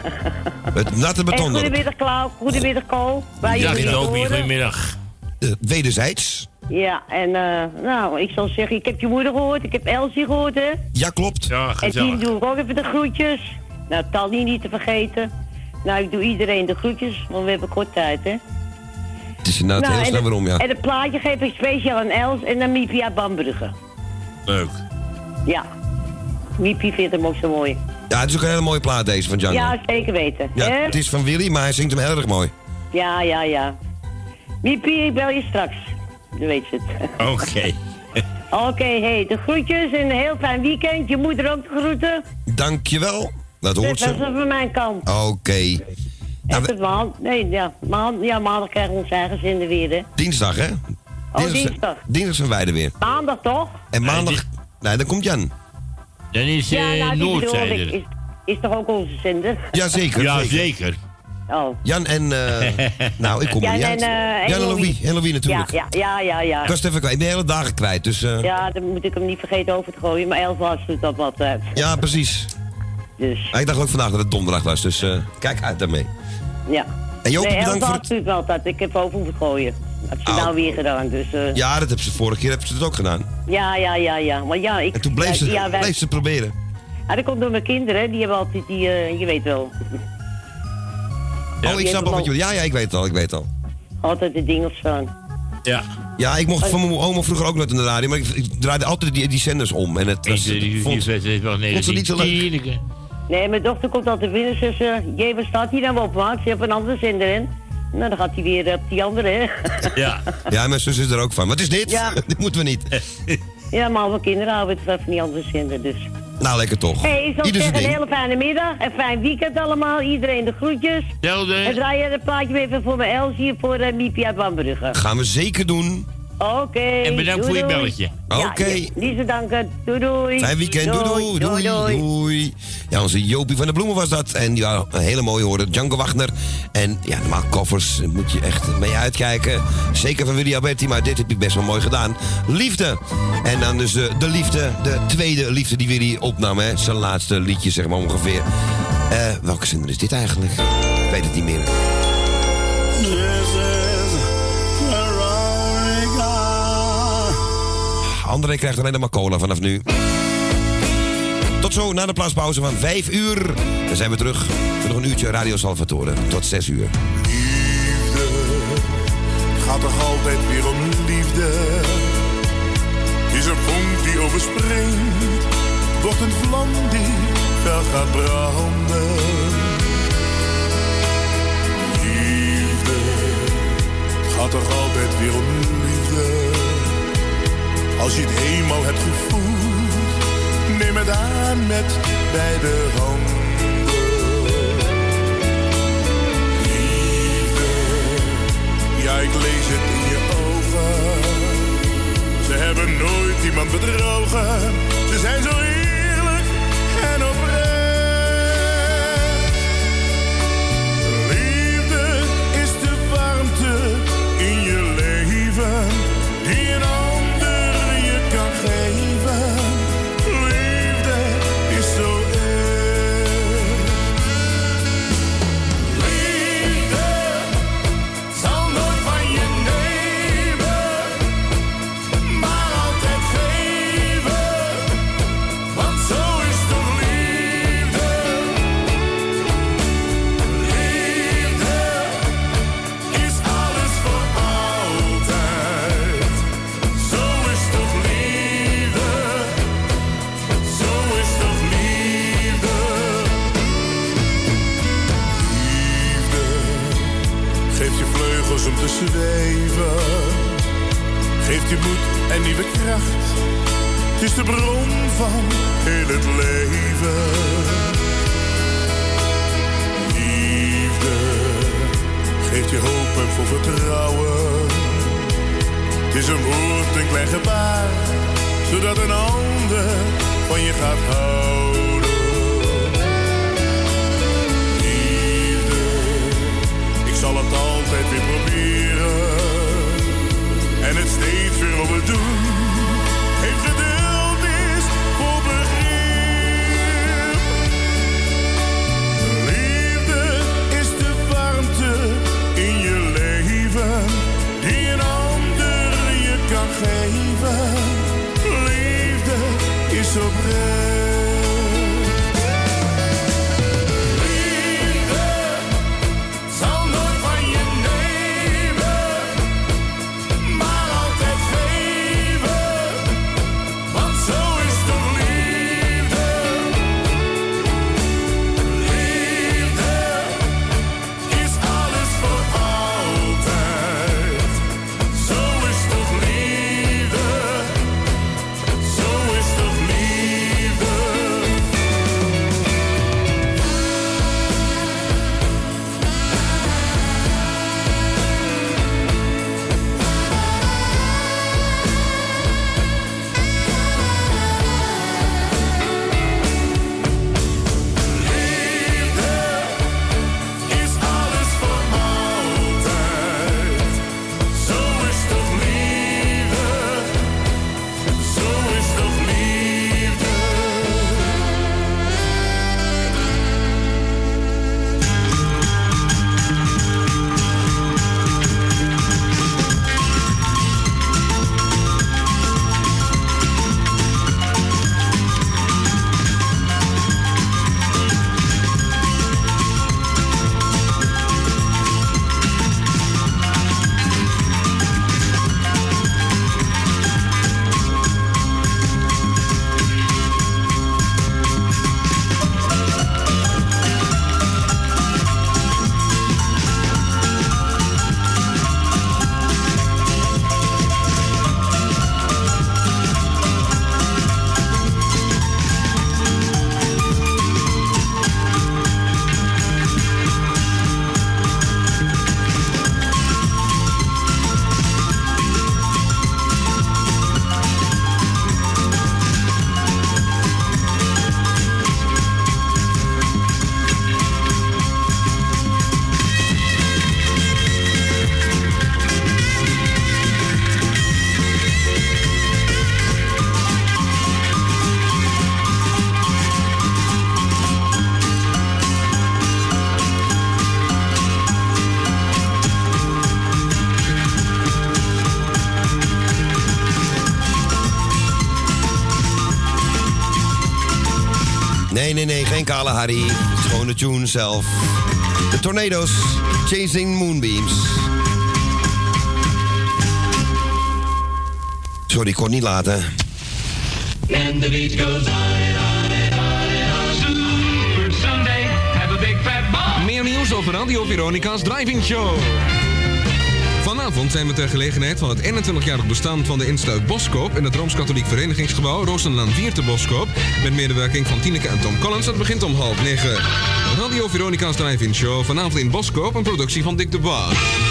Het natte En Betondorp. goedemiddag, Klauw. Goedemiddag, Kool. Ja. Goedemiddag. Eh, wederzijds. Ja, en eh, nou, ik zal zeggen, ik heb je moeder gehoord, ik heb Elsie gehoord, hè. Ja, klopt. Ja, En Tien doe ik ook even de groetjes. Nou, Tally niet te vergeten. Nou, ik doe iedereen de groetjes, want we hebben kort tijd, hè. Het is inderdaad heel en snel het- waarom, ja. En het plaatje geef ik speciaal aan Els en aan Miepie uit Bambrugge. Leuk. Ja. Miepie vindt hem ook zo mooi. Ja, het is ook een hele mooie plaat deze van Django. Ja, zeker weten. Ja, hè? het is van Willy, maar hij zingt hem heel erg mooi. Ja, ja, ja. Miepie, ik bel je straks. Dan weet je het. Oké. [LAUGHS] Oké, hey, de groetjes en een heel fijn weekend. Je moeder ook de groeten. Dankjewel. Dat hoort Dat is ze. van mijn kant. Oké. Echt het maand? Nee, ja, maand, ja, maandag krijgen we onze eigen zender weer, hè. Dinsdag, hè? Oh, dinsdag. Dinsdag zijn wij er weer. Maandag toch? En maandag... Nee, dan komt Jan. Dan is ja, eh nou. Noordzijder. Is, is toch ook onze zender? Jazeker. Ja, zeker. zeker. Oh. Jan en... eh, [LAUGHS] nou, ik kom er Jan niet en, uit. eh, en Jan en Louis. Louis. En Louis natuurlijk. Ja, ja, ja, ja. ja. Ik was het even kwijt. Ik ben de hele dagen kwijt, dus... eh, ja. Ja, dan moet ik hem niet vergeten over te gooien. Maar Elf was doet dat wat uit. precies. Dus, Maar ik dacht ook vandaag dat het donderdag was, dus eh, kijk uit daarmee. ja. En Jopie, nee, bedankt voor doet wel dat. Ik heb over hoeven gooien. Dat is Oh. nou weer gedaan, dus... eh, Ja, dat hebben ze vorige keer hebben ze het ook gedaan. Ja, ja, ja, ja. Maar ja, ik... En toen bleef ze, ja, wij- bleef ze proberen. Ja, dat komt door mijn kinderen. Die hebben altijd die... eh, je weet wel. oh, ik snap al wat jullie... Ja, ja, ik weet het al, ik weet het al. Altijd de dingels van. Ja. Ja, ik mocht van mijn oma vroeger ook nooit in de radio, maar ik, ik draaide altijd die, die zenders om. En het was, vond, vond ze niet zo leuk. Nee, mijn dochter komt altijd binnen en zegt ze... Jee, waar staat hij nou op, maat? Ze heeft een andere zender in. Nou, dan gaat hij weer op die andere, hè. Ja. [LAUGHS] Ja, mijn zus is er ook van. Wat is dit? Ja. [LAUGHS] dit moeten we niet. Ja, maar mijn kinderen houden het van die andere zender, dus. Nou, lekker toch. Hey, ik zal Ieder zeggen, een hele fijne middag. Een fijn weekend allemaal. Iedereen de groetjes. Hetzelfde. En draai je het plaatje even voor mijn Elsie en voor uh, Miepie uit Bambrugge. Gaan we zeker doen. Oké. En bedankt doei, voor je doei. belletje. Ja, Oké. ja, Niet zo danken. Doei doei. Fijn weekend. Doei doei. Doei, doei. Ja, onze Jopie van de Bloemen was dat. En ja, een hele mooie hoorde. Django Wagner. En ja, normaal koffers daar moet je echt mee uitkijken. Zeker van Willy Alberti, maar dit heb ik best wel mooi gedaan. Liefde. En dan dus de, de liefde, de tweede liefde die Willy opnam. Hè. Zijn laatste liedje, zeg maar ongeveer. Eh, welke zender is dit eigenlijk? Ik weet het niet meer. André krijgt alleen maar cola vanaf nu. Tot zo, na de plaaspauze van 5 uur. Dan zijn we terug voor nog een uurtje Radio Salvatore. Tot 6 uur. Het gaat toch altijd weer om liefde. Is een vonk die overspringt, wordt een vlam die fel gaat branden. Liefde, gaat toch altijd weer om liefde. Als je het eenmaal hebt gevoeld, neem het aan met beide handen. Ja, ik lees het in je ogen. Ze hebben nooit iemand bedrogen. Ze zijn zo zweven. Geeft je moed en nieuwe kracht. Het is de bron van heel het leven. Liefde geeft je hoop en vol vertrouwen. Het is een woord, een klein gebaar, zodat een ander van je gaat houden. Zal het altijd weer proberen en het steeds weer willen doen. Heeft geduld is vol begrip. Liefde is de warmte in je leven die een ander je kan geven. Liefde is oprecht. Is gewoon de tune zelf. De Tornado's, Chasing Moonbeams. Sorry, ik kon het niet laten. And the beat goes on and on and on and on. Super Sunday, have a big fat ball. Meer nieuws over Radio Veronica's Driving Show. Vanavond zijn we ter gelegenheid van het 21-jarig bestaan van de Instituut Boskoop in het Rooms-Katholiek Verenigingsgebouw Roosenlaan 4 te Boskoop. Met medewerking van Tineke en Tom Collins. Het begint om half negen. Radio Veronica's Drive-In Show vanavond in Boskoop, een productie van Dick de Bois.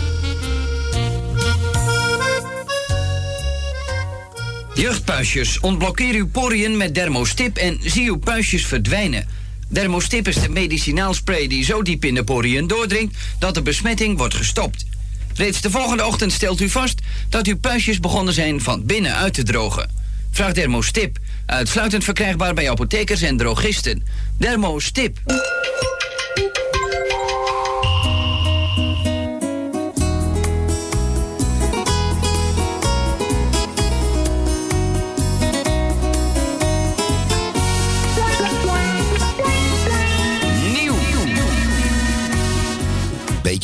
Jeugdpuisjes, ontblokkeer uw poriën met dermostip en zie uw puistjes verdwijnen. Dermostip is de medicinaalspray die zo diep in de poriën doordringt dat de besmetting wordt gestopt. Reeds de volgende ochtend stelt u vast dat uw puistjes begonnen zijn van binnen uit te drogen. Vraag Dermostip, uitsluitend verkrijgbaar bij apothekers en drogisten. Dermostip.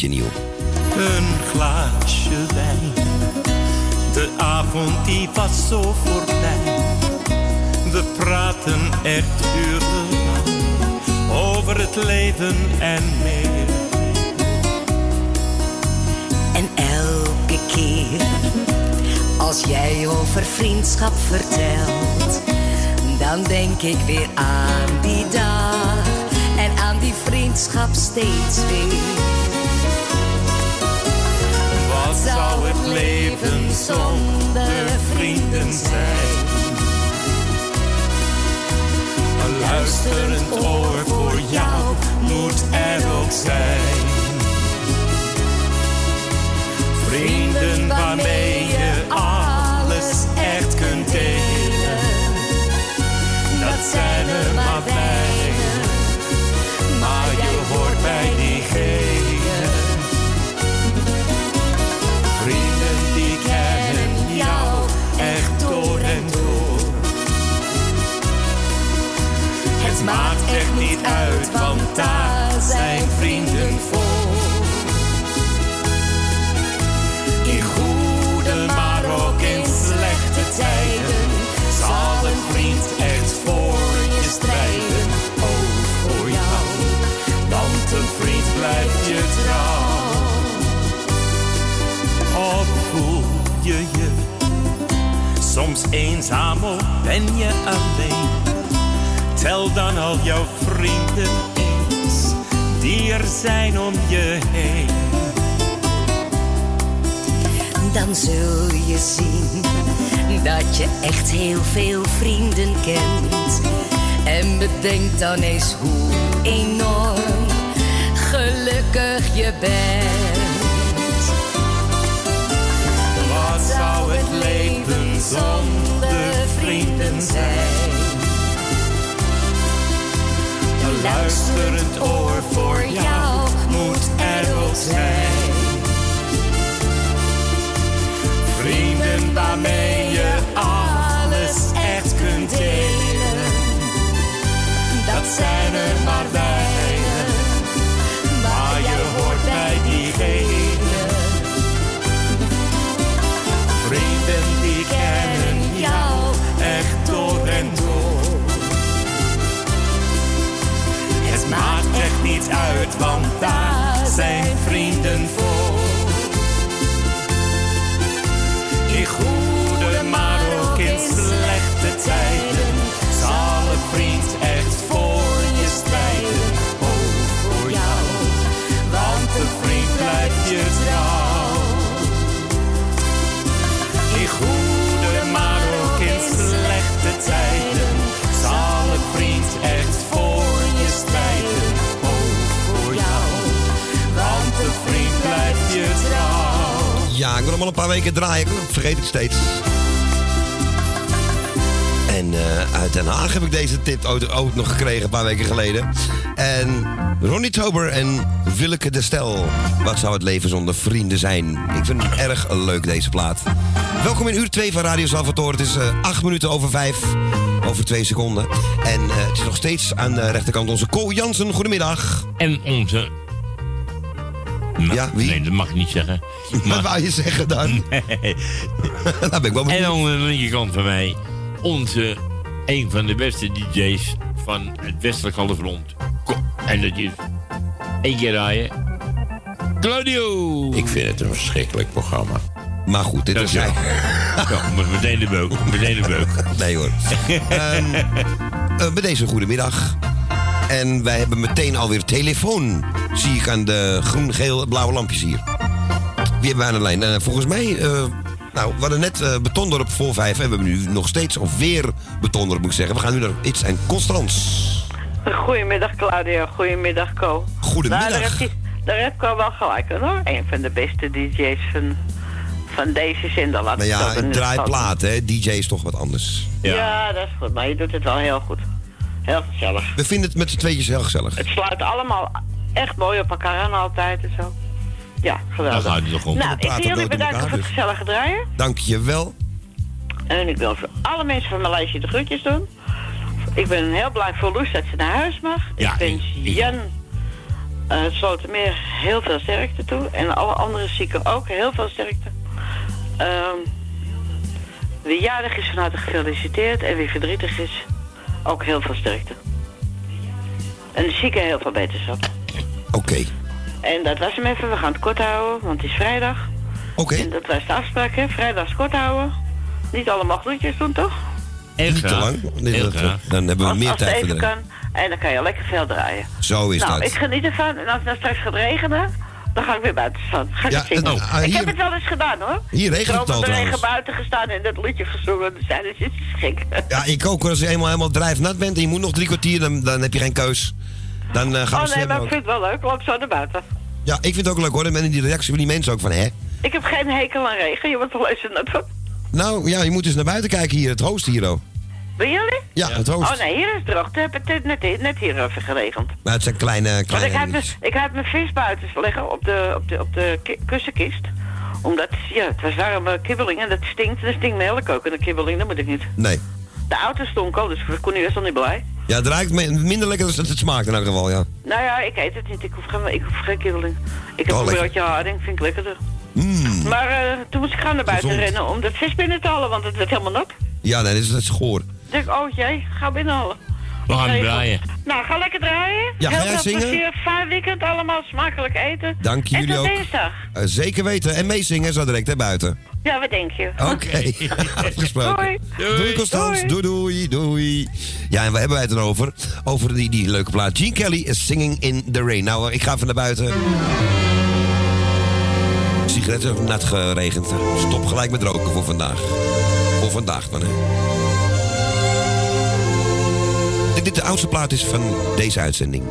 Nieuw. Een glaasje wijn. De avond die was zo voorbij. We praten echt urenlang over het leven en meer. En elke keer als jij over vriendschap vertelt, dan denk ik weer aan die dag en aan die vriendschap steeds weer. Wat zou het leven zonder vrienden zijn? Een luisterend oor voor jou moet er ook zijn. Vrienden waarmee eenzaam of ben je alleen? Tel dan al jouw vrienden eens die er zijn om je heen. Dan zul je zien dat je echt heel veel vrienden kent. En bedenk dan eens hoe enorm gelukkig je bent. Zonder vrienden zijn? Een luisterend oor voor jou moet er zijn. Vrienden waarmee je alles echt kunt delen. Dat zijn er maar weinig, uit, want daar zijn vrienden voor. Ik wil nog wel een paar weken draaien. Ik vergeet het steeds. En eh, uit Den Haag heb ik deze tip ook, nog gekregen een paar weken geleden. En Ronnie Tober en Willeke de Stel. Wat zou het leven zonder vrienden zijn? Ik vind het erg leuk, deze plaat. Welkom in uur 2 van Radio Salvatore. Het is eh 8 minuten over 5. Over 2 seconden. En eh, het is nog steeds aan de rechterkant onze Co Jansen. Goedemiddag. En onze... ja, wie? Nee, dat mag ik niet zeggen. [LAUGHS] Wat wou je zeggen dan? [LAUGHS] Nee. [LAUGHS] ben ik wel En aan de linkerkant van mij, onze, een van de beste DJ's van het westelijk halfrond. En dat is één keer raaien. Claudio! Ik vind het een verschrikkelijk programma. Maar goed, dit is hij. Ja, meteen de beuk. Meteen de beuk. Nee hoor. Eh, bij deze goedemiddag. En wij hebben meteen alweer telefoon. Zie ik aan de groen-geel-blauwe lampjes hier. Wie hebben we aan de lijn? Eh, volgens mij, eh, nou, we hadden net eh betondorp voor vijf. En we hebben nu nog steeds, of weer betondorp moet ik zeggen. We gaan nu naar iets en Constans. Goedemiddag Claudia, goedemiddag Co. Goedemiddag. Nou, daar, daar heb ik al wel gelijk aan hoor. Een van de beste DJ's van, van deze zender. Laat Nou ik ja, een draaiplaat, hè. DJ is toch wat anders. Ja. dat is goed, maar je doet het wel heel goed. Heel gezellig. We vinden het met z'n tweetjes heel gezellig. Het sluit allemaal echt mooi op elkaar aan altijd en zo. Ja, geweldig. Houdt het toch op. Nou, ik wil jullie bedanken voor het dus. gezellige draaien. Dank je wel. En ik wil voor alle mensen van mijn lijstje de groetjes doen. Ik ben heel blij voor Loes dat ze naar huis mag. Ja, ik wens Jan uh, Slotermeer heel veel sterkte toe. En alle andere zieken ook heel veel sterkte. Ehm, wie jarig is van harte gefeliciteerd. En wie verdrietig is, ook heel veel sterkte. En de zieken heel veel beterschap. Oké. En dat was hem even. We gaan het kort houden, want het is vrijdag. Oké. En dat was de afspraak, hè. Vrijdags kort houden. Niet allemaal groetjes doen, toch? Heel Niet te lang. Nee, Heel dat- graag. Dan hebben we Als, meer als tijd voor de kan. En dan kan je lekker veel draaien. Zo is nou, dat. ik geniet ervan. En als het nou straks gaat regenen, dan ga ik weer buiten staan. Ga ik Ja, zingen. en, ah, ik heb het wel eens gedaan, hoor. Hier regent het al trouwens. buiten gestaan en dat liedje gezongen. Dus ja, dat is gek. Ja, ik ook. Als je eenmaal helemaal drijfnat bent en je moet nog drie kwartier, dan, dan heb je geen keus. Dan eh, gaan we oh nee, maar ik vind het wel leuk. Loop zo naar buiten. Ja, ik vind het ook leuk hoor. En die reactie van die mensen ook van, hè? Ik heb geen hekel aan regen. Je wordt wel eens een... Nou, ja, je moet eens naar buiten kijken hier. Het host hier, oh. Ben jullie? Ja, het host. Oh nee, hier is het droog. Het heeft het net, net hier even geregend. Maar het zijn kleine, Want kleine ik had, dingetjes. ik had mijn vis buiten liggen op de, op de, op de ki- kussenkist. Omdat, ja, het was warme kibbeling en dat stinkt. En dat stinkt melk ook. En de kibbeling, dat moet ik niet. Nee. De auto stonk al, dus ik kon was al niet blij. Ja, het ruikt me- minder lekker dan het het smaakt in elk geval, ja. Nou ja, ik eet het niet. Ik hoef geen, ik hoef geen kibbeling. Ik heb Oh, een lekker. broodje haring, vind ik lekkerder. Mm. Maar eh, toen moest ik gaan naar buiten Gezond. rennen om dat vis binnen te halen, want het werd helemaal nat. Ja, nee, dat is, dat is goor. Ik denk, oh jee, ga binnenhalen. We gaan Nee, draaien. Nou, ga lekker draaien. Ja, ga Heel jij veel zingen? plezier, fijn weekend allemaal, smakelijk eten. Dank en jullie tot ook. dinsdag. Eh, zeker weten. En meezingen zo direct, hè, buiten. Ja, wat denk je? Oké, afgesproken. Doei. Doei, Constans. Doei. doei, doei, Ja, en waar hebben wij het dan over? Over die, die leuke plaat. Gene Kelly is Singing in the Rain. Nou, ik ga even naar buiten. Sigaretten net geregend. Stop gelijk met roken voor vandaag. Vandaag dan, hè. Dit de oudste plaat is van deze uitzending.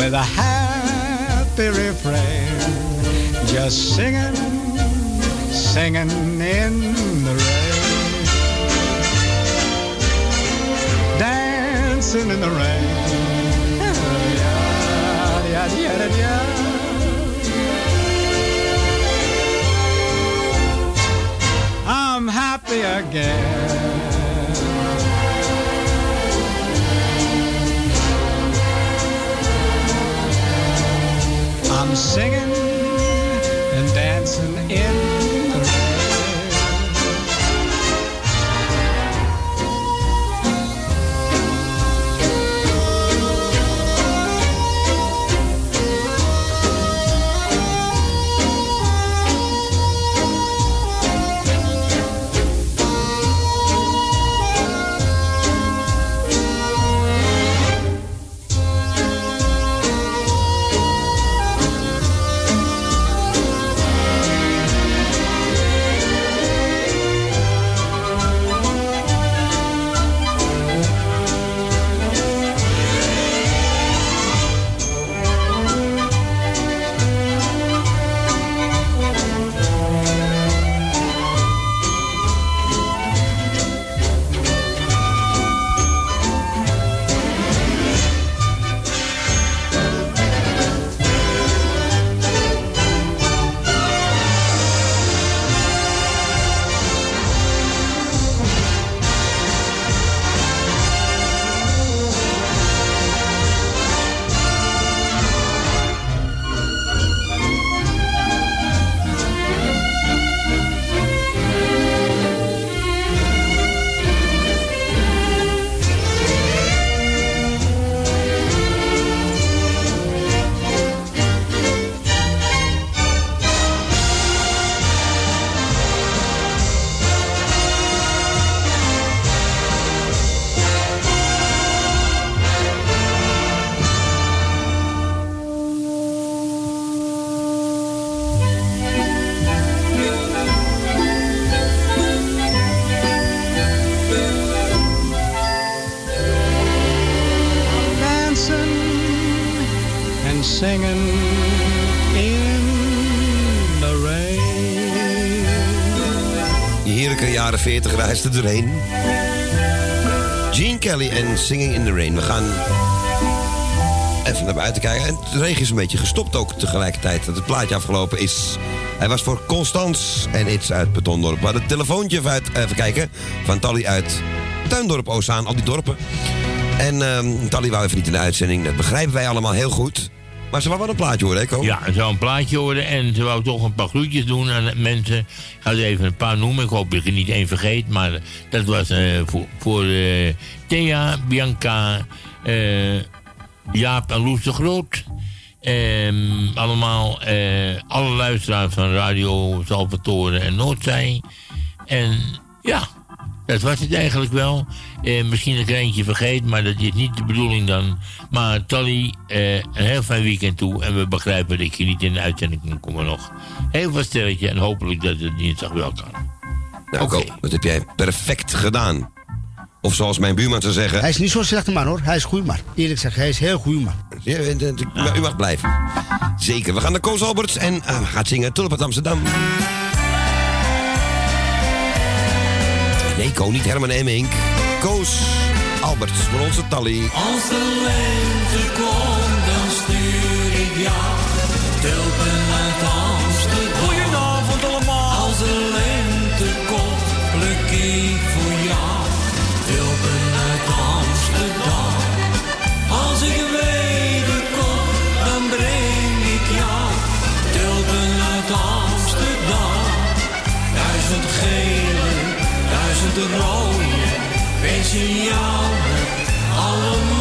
With a happy refrain, just singing, singing in the rain, dancing in the rain. I'm happy again. I'm singing and dancing in 40 reisde erheen. Gene Kelly en Singing in the Rain. We gaan even naar buiten kijken. En de regen is een beetje gestopt ook tegelijkertijd. Dat het plaatje afgelopen is. Hij was voor Constans en It's uit Betondorp. Hadden het telefoontje uit, even kijken. Van Tally uit Tuindorp, Ozaan, al die dorpen. En ehm Tally wou even niet in de uitzending. Dat begrijpen wij allemaal heel goed. Maar ze wou wel een plaatje horen, hè, Ko? Ja, ze zou een plaatje horen en ze wou toch een paar groetjes doen aan mensen. Ik ga er even een paar noemen. Ik hoop dat ik er niet één vergeet. Maar dat was eh, voor, voor eh, Thea, Bianca, eh, Jaap en Loes de Groot. Ehm, allemaal alle luisteraars van Radio Salvatore en Noordzij. En ja, dat was het eigenlijk wel. Eh, misschien er eentje vergeet, maar dat is niet de bedoeling dan. Maar Tally, eh, een heel fijn weekend toe. En we begrijpen dat je niet in de uitzending kan komen nog. Heel veel sterretje en hopelijk dat het dinsdag wel kan. Nou, Ko, dat heb jij perfect gedaan. Of zoals mijn buurman zou zeggen... Hij is niet zo'n slechte man hoor. Hij is een goeie man. Eerlijk gezegd, hij is een heel goeie man. Ja, eh, maar u mag blijven. Zeker. We gaan naar Koos Alberts en eh, gaat zingen Tulp uit Amsterdam. Nee, Ko, niet Herman Emmink. Koos Alberts voor onze Tally. Als de lente komt, dan stuur ik jou tulpen uit Amsterdam. dromen, wees je jammer, allemaal.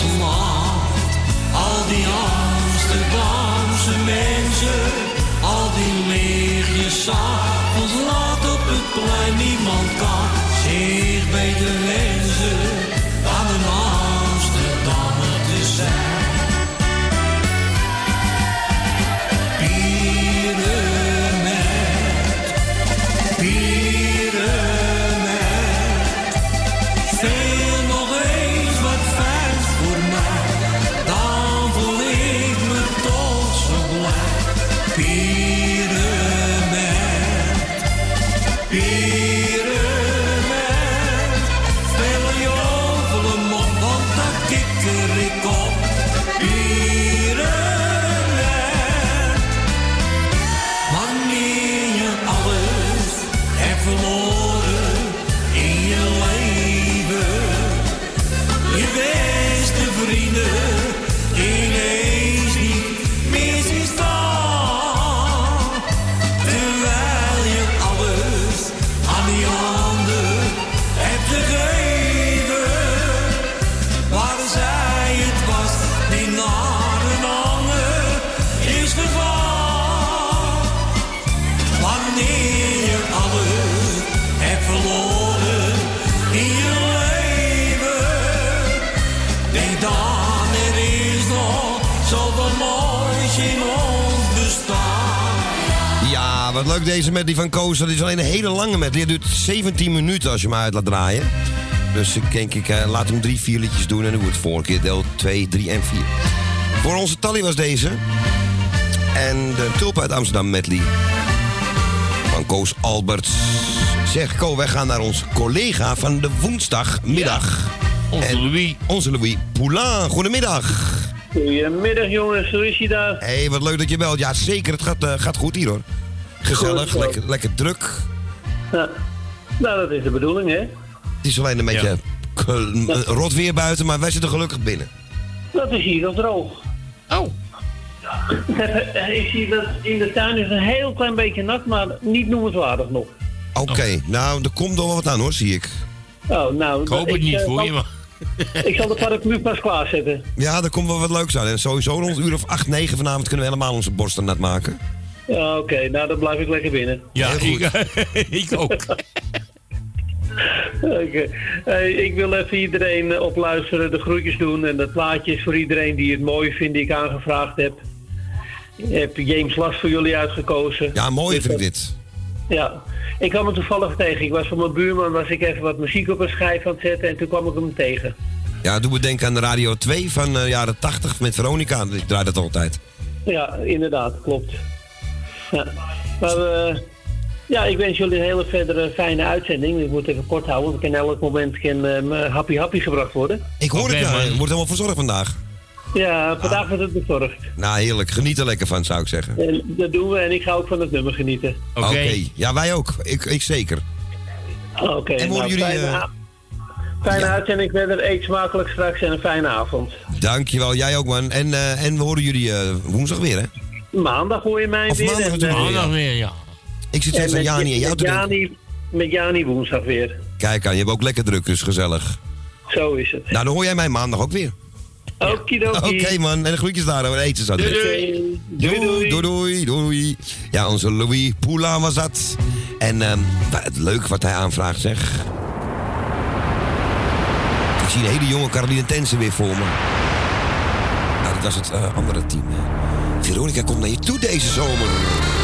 Al die Amsterdamse mensen, al die lichtjes s'avonds laat op het plein. Niemand kan zich beter wensen dan een Amsterdammer te zijn. Pyramid, wat leuk deze met die van Koos. Dat is alleen een hele lange met. Die duurt 17 minuten als je hem uit laat draaien. Dus ik denk, ik eh, laat hem drie, vier liedjes doen en dan wordt het vorige keer deel 2, 3 en 4. Voor onze tally was deze. En de tulp uit Amsterdam medley. Van Koos Alberts. Zeg, Ko, wij gaan naar onze collega van de woensdagmiddag. Onze Louis. Onze Louis Poulain. Goedemiddag. Goedemiddag jongens, hoe is je daar? Hé, hey, wat leuk dat je belt. Ja, zeker. Het gaat, eh, gaat goed hier hoor. Gezellig, lekker, lekker druk. Ja. Nou, dat is de bedoeling, hè? Het is alleen een beetje rot weer buiten, maar wij zitten gelukkig binnen. Dat is hier al droog. Oh. [LAUGHS] Ik zie dat in de tuin is een heel klein beetje nat, maar niet noemenswaardig nog. Oké, nou, er komt nog wel wat aan hoor, zie ik. Oh, nou, Ik hoop het niet eh, voor je, maar... [LAUGHS] Ik zal de paraplu pas klaarzetten. Ja, er komt wel wat leuks aan. En sowieso rond een uur of 8, 9 vanavond kunnen we helemaal onze borsten nat maken. Ja, Oké, nou dan blijf ik lekker binnen. Ja, ik, [LAUGHS] ik ook. [LAUGHS] Oké. Hey, ik wil even iedereen eh, opluisteren, de groetjes doen. En dat plaatje is voor iedereen die het mooi vindt, die ik aangevraagd heb. Ik heb James Last voor jullie uitgekozen. Ja, mooi Dus vind ik dit. Ja, ik kwam hem toevallig tegen. Ik was van mijn buurman, was ik even wat muziek op een schijf aan het zetten en toen kwam ik hem tegen. Ja, doe me denken aan de Radio 2 van de jaren 80 met Veronica. Ik draai dat altijd. Ja, inderdaad, klopt. Ja, maar eh, ja, ik wens jullie een hele verdere fijne uitzending. Ik moet even kort houden, want in elk moment kan eh, me happy happy gebracht worden. Ik hoor het, ja. Er wordt helemaal verzorgd vandaag. Ja, vandaag wordt het bezorgd. Nou, heerlijk. Geniet er lekker van, zou ik zeggen. En dat doen we en ik ga ook van het nummer genieten. Oké. Ja, wij ook. Ik, ik zeker. Oké, En nou, jullie, fijne, eh, fijne uitzending verder. Eet smakelijk straks en een fijne avond. Dankjewel, jij ook man. En, eh, en we horen jullie eh, woensdag weer, hè? Maandag hoor je mij Of weer. maandag en, eh, weer, ja. Maandag weer, ja. Ik zit steeds en aan met- Jani en jou met te. Jani, met Jani woensdag weer. Kijk aan, je hebt ook lekker druk, dus gezellig. Zo is het. Nou, dan hoor jij mij maandag ook weer. [LAUGHS] Oké man, en de groetjes daar hoor. Eten zo. Doei, doei. Doei, doei, doei, doei, doei. Ja, onze Louis Poulain was dat. En ehm, het leuk wat hij aanvraagt, zeg. Ik zie een hele jonge Caroline Tensen weer voor me. Nou, dat was het eh, andere team. Veronica komt naar je toe deze zomer.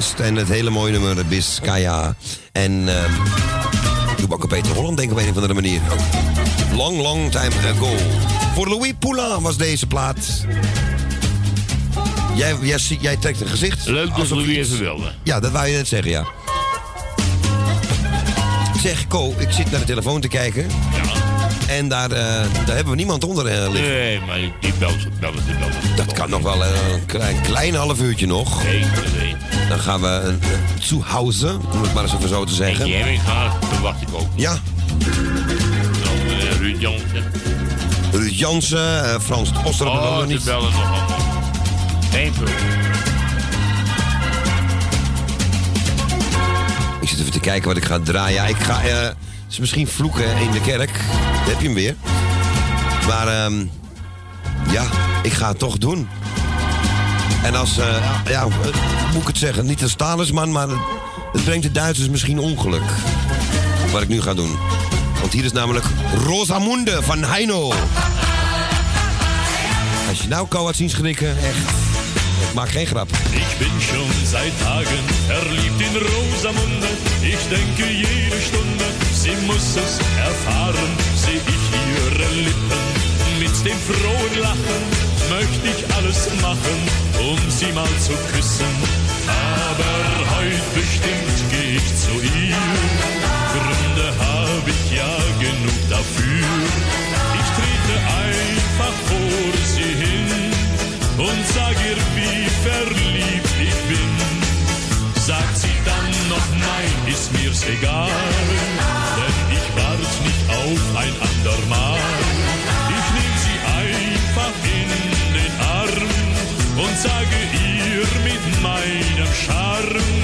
En het hele mooie nummer Biscaya. En ehm doe ook op Peter Holland, denk ik op een of andere manier. Oh. Long, long time ago. Voor Louis Poulain was deze plaat. Jij, jij, trekt een gezicht. Leuk dat Louis iets- even wilde. Ja, dat wou je net zeggen, ja. Zeg, Ko, ik zit naar de telefoon te kijken. Ja. En daar, eh, daar hebben we niemand onder eh, liggen. Nee, maar die belt, belt, die belt. Dat kan nog wel eh, een klein, klein half uurtje nog. Nee. Dan gaan we een uh, Zuhause, om het maar eens even zo te zeggen. Hemming gaat, verwacht ik ook. Ja. Dan eh, Ruud Jansen. Ruud Jansen, eh, Frans Oster Oh, nog ze niet. bellen nog allemaal. Geen. Ik zit even te kijken wat ik ga draaien. Ik ga, eh, het is misschien vloeken in de kerk. Daar heb je hem weer. Maar ehm, ja, ik ga het toch doen. En als, eh, ja, moet ik het zeggen? Niet als talisman, maar het, brengt de Duitsers misschien ongeluk. Wat ik nu ga doen. Want hier is namelijk Rosamunde van Heino. Als je nou kou had zien schrikken, echt. Ik maak geen grap. Ich bin schon seit Tagen verliebt in Rosamunde. Ich denke jede Stunde, sie muss es erfahren. Seh ich ihre Lippen mit dem frohen Lachen, möchte ich alles machen, um sie mal zu küssen. Aber heut bestimmt geh ich zu ihr. Gründe hab ich ja genug dafür. Ich trete einfach vor sie hin und sag ihr, wie verliebt ich bin. Sagt sie dann noch nein, ist mir's egal, denn ich wart nicht auf ein andermal. Sage ihr mit meinem Charme,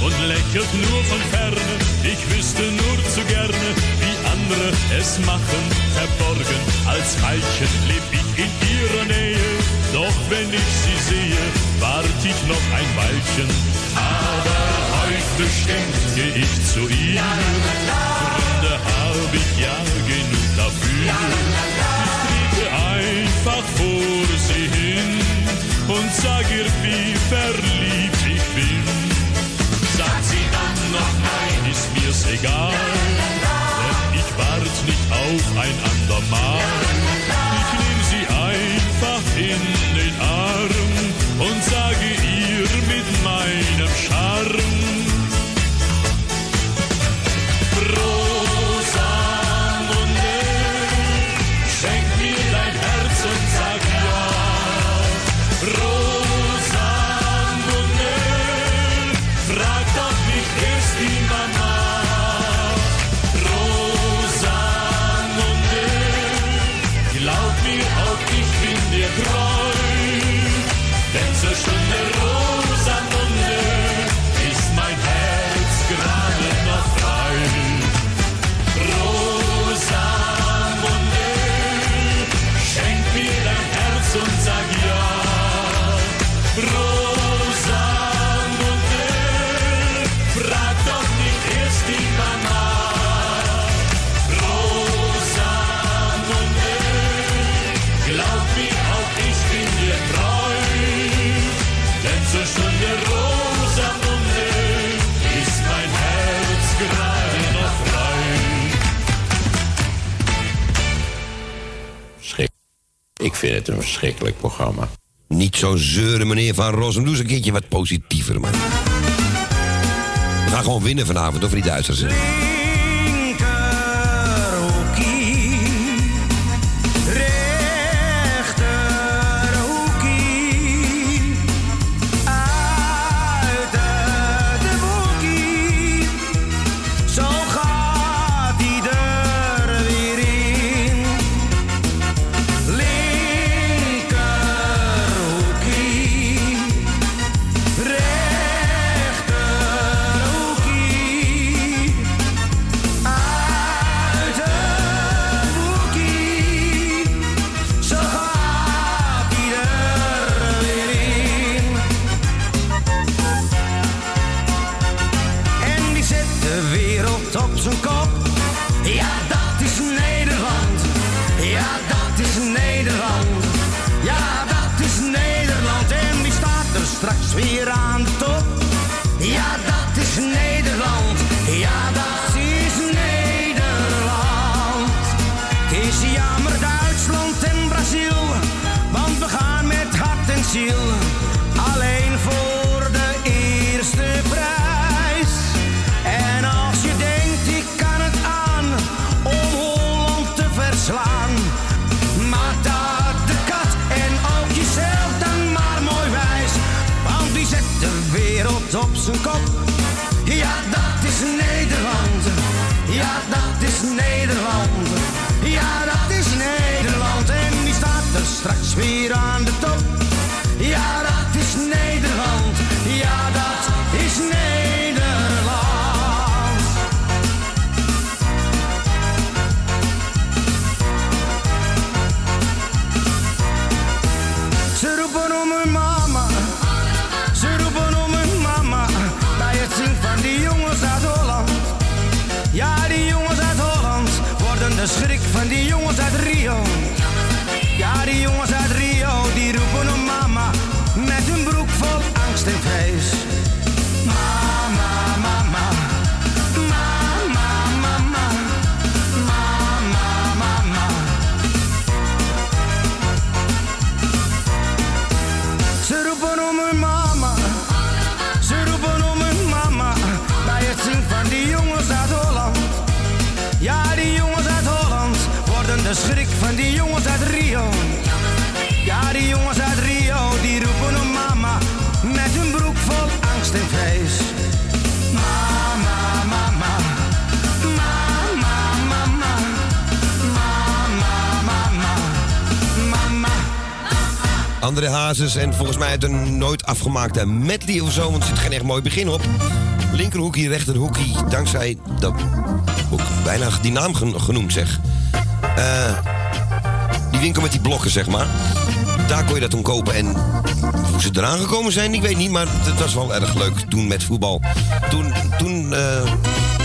und lächelt nur von ferne. Ich wüsste nur zu gerne, wie andere es machen. Verborgen als Veilchen leb ich in ihrer Nähe. Doch wenn ich sie sehe, wart ich noch ein Weilchen. Aber heute bestimmt geh ich zu ihr. Gründe hab ich ja genug dafür. Ich trete einfach vor sie hin und sag ihr, wie verliebt ich bin. Ist mir's egal, denn ich wart nicht auf ein andermal. Ich nehm sie einfach in den Arm und sage ihr mit meinem Charme, vind het een verschrikkelijk programma. Niet zo zeuren, meneer Van Rossum. Doe eens een keertje wat positiever, man. We gaan gewoon winnen vanavond, over die Duitsers. Straks André Hazes en volgens mij het een nooit afgemaakte medley of zo, want er zit geen echt mooi begin op. Linkerhoekie, rechterhoekie, dankzij dat ook bijna die naam gen- genoemd zeg. Eh, die winkel met die blokken zeg maar. Daar kon je dat toen kopen en hoe ze eraan gekomen zijn, ik weet niet, maar het was wel erg leuk toen met voetbal. Toen, toen eh,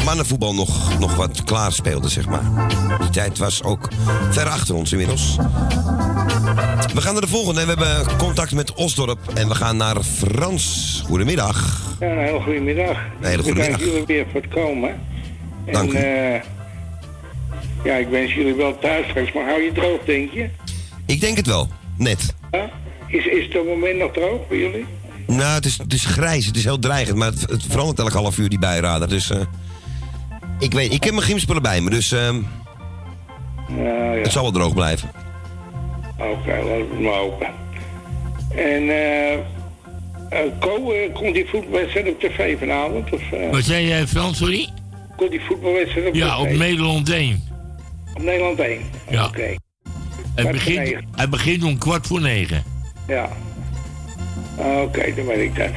mannenvoetbal nog, nog wat klaar speelde zeg maar. Die tijd was ook ver achter ons inmiddels. We gaan naar de volgende. We hebben contact met Osdorp en we gaan naar Frans. Goedemiddag. Ja, een hele goede middag. Een hele goede middag. jullie weer voor het komen. Dank en, u. eh, ja, ik wens jullie wel thuis straks, maar hou je droog, denk je? Ik denk het wel. Net. Ja? Is, is het op het moment nog droog voor jullie? Nou, het is, het is grijs. Het is heel dreigend. Maar het, het verandert elk half uur, die bijrader. Dus eh, ik weet, ik heb mijn gymspullen bij me. Dus ehm, Ja, ja. het zal wel droog blijven. Oké, laten we het maar open. En, eh eh, Ko, eh, komt die voetbalwedstrijd op tv vanavond? Of, eh, Wat zei jij, Frans, sorry? komt die voetbalwedstrijd op Ja, tv? op Nederland 1. Op Nederland 1? Ja. Oké, Het begint, het begint om kwart voor negen. ja. Oké, dan weet ik dat.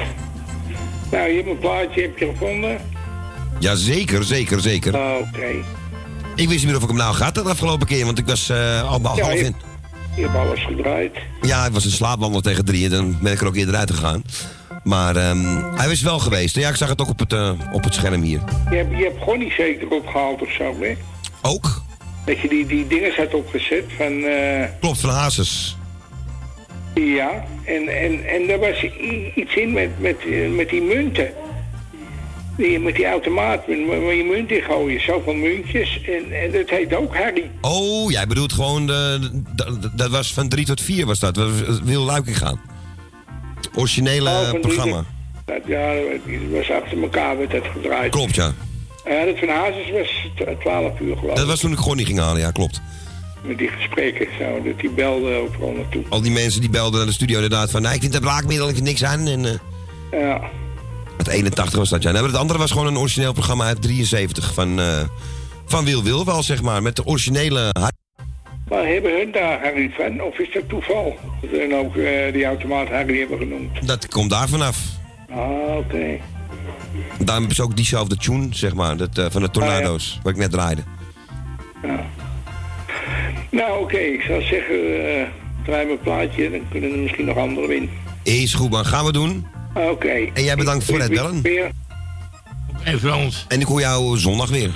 Nou, je hebt een plaatje heb je gevonden? Ja, zeker, zeker, zeker. Ah, Oké. Ik wist niet meer of ik hem nou gaat de afgelopen keer. Want ik was eh, al Ja, half je- in. Je hebt alles gedraaid. Ja, ik was een slaapwandel tegen drie. En dan ben ik er ook eerder uit gegaan. Maar ehm, hij was wel geweest. Ja, ik zag het ook op het, eh, op het scherm hier. Je hebt, je hebt gewoon niet zeker opgehaald of zo, hè? Ook? Dat je die, die dingen had opgezet van... eh, Klopt, van Hazes. ja, en, en, en er was iets in met, met, met die munten. Die, met die automaat, met- waar je munt in gooien. Zoveel muntjes. En, en dat heet ook Harry. Oh, jij bedoelt gewoon, de, de- dat was van 3 tot 4 was dat. Dat was Wil Luiking gaan. Originele Oh, programma. Dat, ja, dat was achter elkaar werd dat gedraaid. Klopt, ja. Ja, dat van Hazes was t- 12 uur geloof ik. Dat was toen ik gewoon niet ging halen, ja, klopt. Met die gesprekken zo, dat die belde overal naartoe. Al die mensen die belden naar de studio inderdaad van... Nou, ik vind dat braakmiddel, ik vind niks aan. En, eh, Ja. Het 81 was dat, ja. Nou, het andere was gewoon een origineel programma uit 73 van, eh, van Wil Wil wel, zeg maar. Met de originele... Maar hebben hun daar Harry van? Of is dat toeval? Dat hun ook eh, die automaat Harry hebben genoemd. Dat komt daar vanaf. Ah, oké. Daarom hebben ze ook diezelfde tune, zeg maar, dat, eh, van de Tornado's, wat ik net draaide. Nou, oké. Ik zou zeggen, eh draai mijn plaatje. Dan kunnen er misschien nog anderen winnen. Is goed, man. Gaan we doen. Ah, Oké. En jij bedankt voor het bellen. Weer. En Frans. En ik hoor jou zondag weer.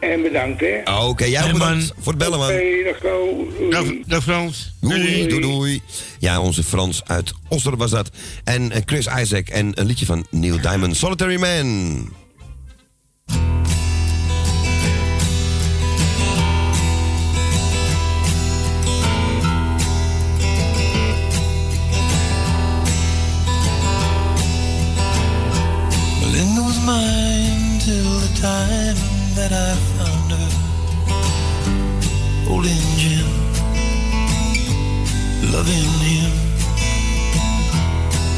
En bedankt, hè. Oké, jij ook Hey, man. bedankt voor het bellen, man. Oké, dag Ko. Dag, dag Frans. Doei, doei, doei. Ja, onze Frans uit Osdorp was dat. En eh, Chris Isaac en een liedje van Neil Diamond, Solitary Man. Mine till the time that I found her holding Jim, loving him.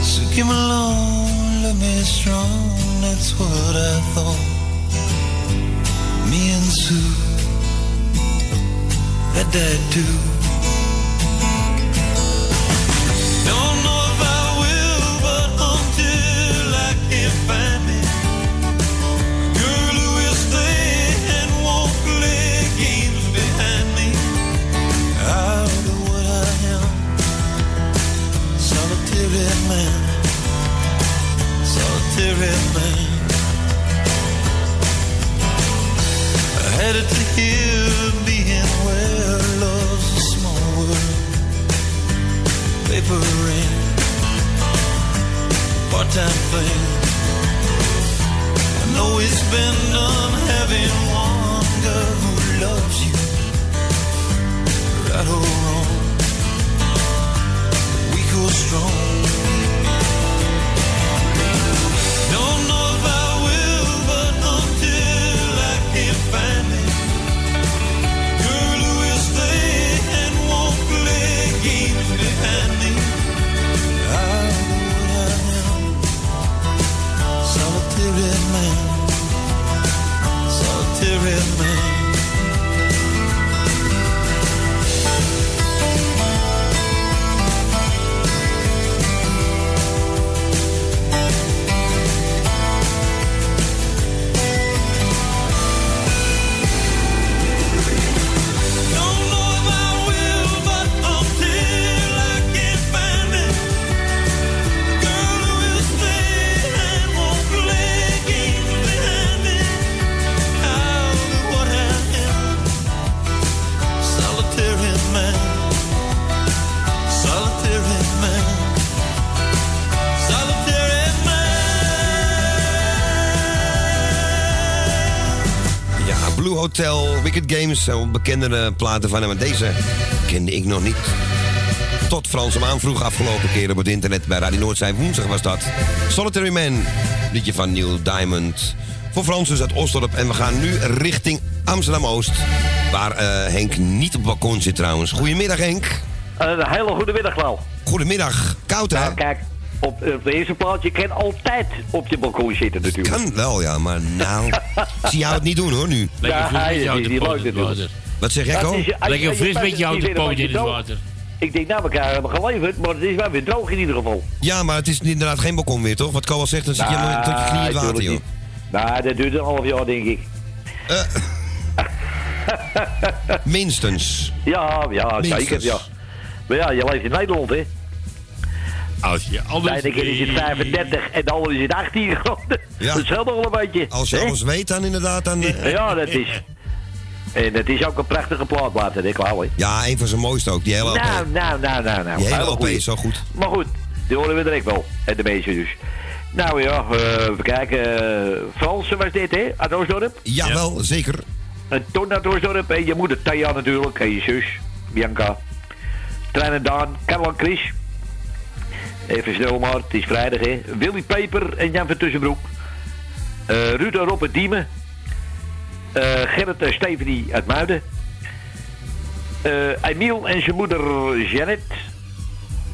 So came along, love me strong, that's what I thought. Me and Sue had died too. Had to hear being where love's a small world. Paper rain, part-time thing. I know it's been done having one girl who loves you, right or wrong, weak or strong. Hotel, Wicked Games, zo bekendere platen van hem. Maar deze kende ik nog niet. Tot Frans hem aanvroeg afgelopen keer op het internet bij Radio Noordzij. Woensdag was dat. Solitary Man, liedje van Neil Diamond. Voor Frans dus uit Osdorp. En we gaan nu richting Amsterdam-Oost. Waar eh, Henk niet op het balkon zit trouwens. Goedemiddag Henk. Een hele goede middag, Klauw. Goedemiddag. Koud hè? Nou, kijk, op, op de eerste plaats, je kan altijd op je balkon zitten natuurlijk. Kan wel ja, maar nou... ik [LAUGHS] zie jou het niet doen hoor nu. Ja, hij is niet leuk natuurlijk. Wat zeg jij Dat Ko? Lekker je fris pijpt met je het niet houten weer, poot dan in het water. Ik denk, nou, elkaar hebben geleverd, maar het is wel weer droog in ieder geval. Ja, maar het is inderdaad geen balkon weer toch? Wat Ko al zegt, dan zit je helemaal tot je knie in het water joh. Nou, dat duurt een half jaar, denk ik. [LAUGHS] Minstens. Ja, ja, zeker, ja. Maar ja, je leeft in Nederland, hè. Als je De alles... keer is het 35 en de andere is het 18 graden. Ja. Dat nog wel een beetje. Als je alles weet dan inderdaad, dan... eh, Ja, dat is... En het is ook een prachtige plaat, laten we Klauw, hè. Ja, een van zijn mooiste ook, die hele LP. Nou, nou, nou, nou, nou. die hele LP is zo goed. Maar goed, die horen we direct wel. En de meeste dus. Nou ja, eh, even kijken. eh, Fransen was dit, hè? Uit Oostdorp? Jawel, zeker. Een ton uit Oostdorp. En je moeder Thea natuurlijk. En je zus, Bianca. Trein en Daan. En Chris. Even snel maar, het is vrijdag, hè. Willy Peper en Jan van Tussenbroek. Eh Ruud en Rob uit Diemen. Eh, Gerrit en Stephanie uit Muiden. Eh Emiel en zijn moeder Janet.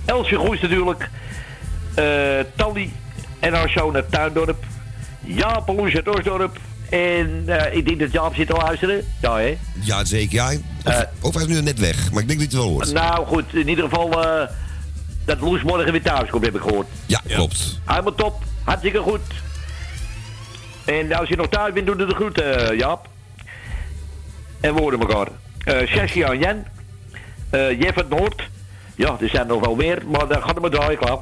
Elsje Goes natuurlijk. Tally en haar zoon uit Tuindorp. Jaap Loes uit Oostdorp. En ik denk dat Jaap zit te luisteren. Ja, hè? Ja, zeker. Ja, of, of hij is nu net weg, maar ik denk dat hij het wel hoort. Nou goed, in ieder geval dat Loes morgen weer thuis komt, heb ik gehoord. Ja, klopt. Helemaal top, hartstikke goed. En als je nog thuis bent, doe de groeten, eh, Jaap. En we horen elkaar. Eh Saskia en Jan. Eh Jeff uit Noord. Ja, er zijn nog wel meer, maar dan gaan we maar draaien, klaar.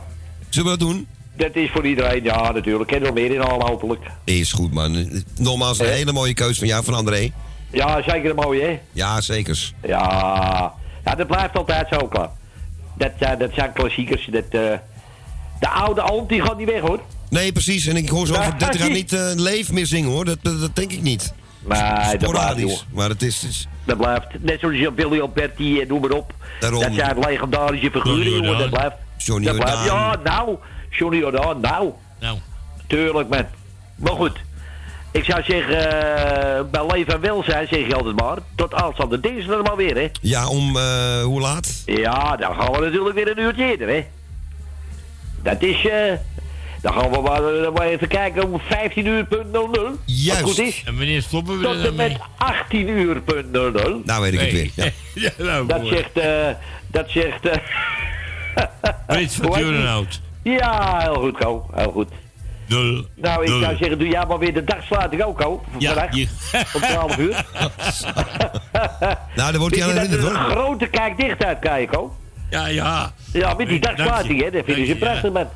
Zullen we dat doen? Dat is voor iedereen, ja, natuurlijk. En nog meer in al, hopelijk. Is goed, man. Nogmaals, een hele mooie keus van jou, van André. Ja, zeker een mooie, hè? Ja, zekers. Ja, ja dat blijft altijd zo, klaar. Dat, eh, dat zijn klassiekers. Dat, eh, de oude alt, die gaat niet weg, hoor. Nee, precies. En ik hoor zo over 30 jaar niet eh Leef meer zingen, hoor. Dat, dat, dat denk ik niet. Nee, dat blijft, joh. Maar het is... is- Dat blijft. Net zoals Billy Alberti en noem maar op. Daarom. Dat zijn legendarische figuren. Dat blijft. Johnny dat blijft. Ja, nou. Johnny Jordaan, nou. Nou. Tuurlijk, man. Maar goed. Ik zou zeggen, eh, bij leven en welzijn zeg je altijd maar. Tot aanstaande dinsdag maar weer, hè. Ja, om eh, hoe laat? Ja, dan gaan we natuurlijk weer een uurtje eerder, hè. Dat is, eh... Dan gaan we maar, eh, maar even kijken om 15 uur punt 00. Juist. Wat goed is. En wanneer stoppen we Tot er en dan mee? met 18 uur punt 00. Nou weet ik het weer. Ja. [LAUGHS] ja, nou, Dat zegt, eh... Dat zegt, eh... [LAUGHS] Weet van. Ja, heel goed, Ko. Heel goed. Nul. Nou, ik zou zeggen, doe jij maar weer de dagsluiting ook, Ko. Ja, je- Om 12 uur. [LAUGHS] Nou, daar wordt hij aan herinnerd, er een hoor. grote kijk dicht uitkijken, Ko? Ja, ja. Ja, met die dagsluiting, hè. Dat vinden ze je, ja. prachtig, man.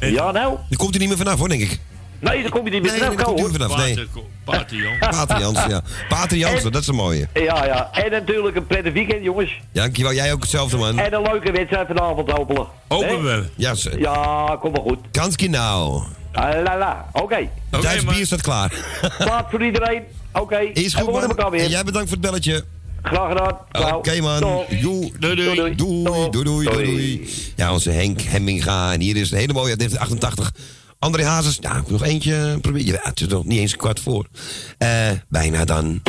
Ja, nou. Die komt er niet meer vanaf, hoor, denk ik. Nee, daar kom je niet meer Nee, vanaf, hoor. vanaf. Nee. Pater, Jansen, [LAUGHS] ja. Pater Jansen, En- dat is een mooie. Ja, ja. En natuurlijk een prettig weekend, jongens. Dankjewel, jij ook hetzelfde, man. En een leuke wedstrijd vanavond, hopelijk. Hopen Hè? we. Ja, ze- Ja, kom maar goed. Kanski nou. Ah, la la. Oké. Duits man. bier staat klaar. [LAUGHS] Plaat voor iedereen. Oké. Is En goed, we horen man. elkaar weer. En jij bedankt voor het belletje. Graag gedaan. Oké, man. Doei, doei. Doei, Doei, doei, doei, doei, doei. Ja, onze Henk Hemminga. En hier is een hele mooie uit 1988. André Hazes. Ja, ik nog eentje proberen. Ja, het is nog niet eens een kwart voor. Eh, bijna dan.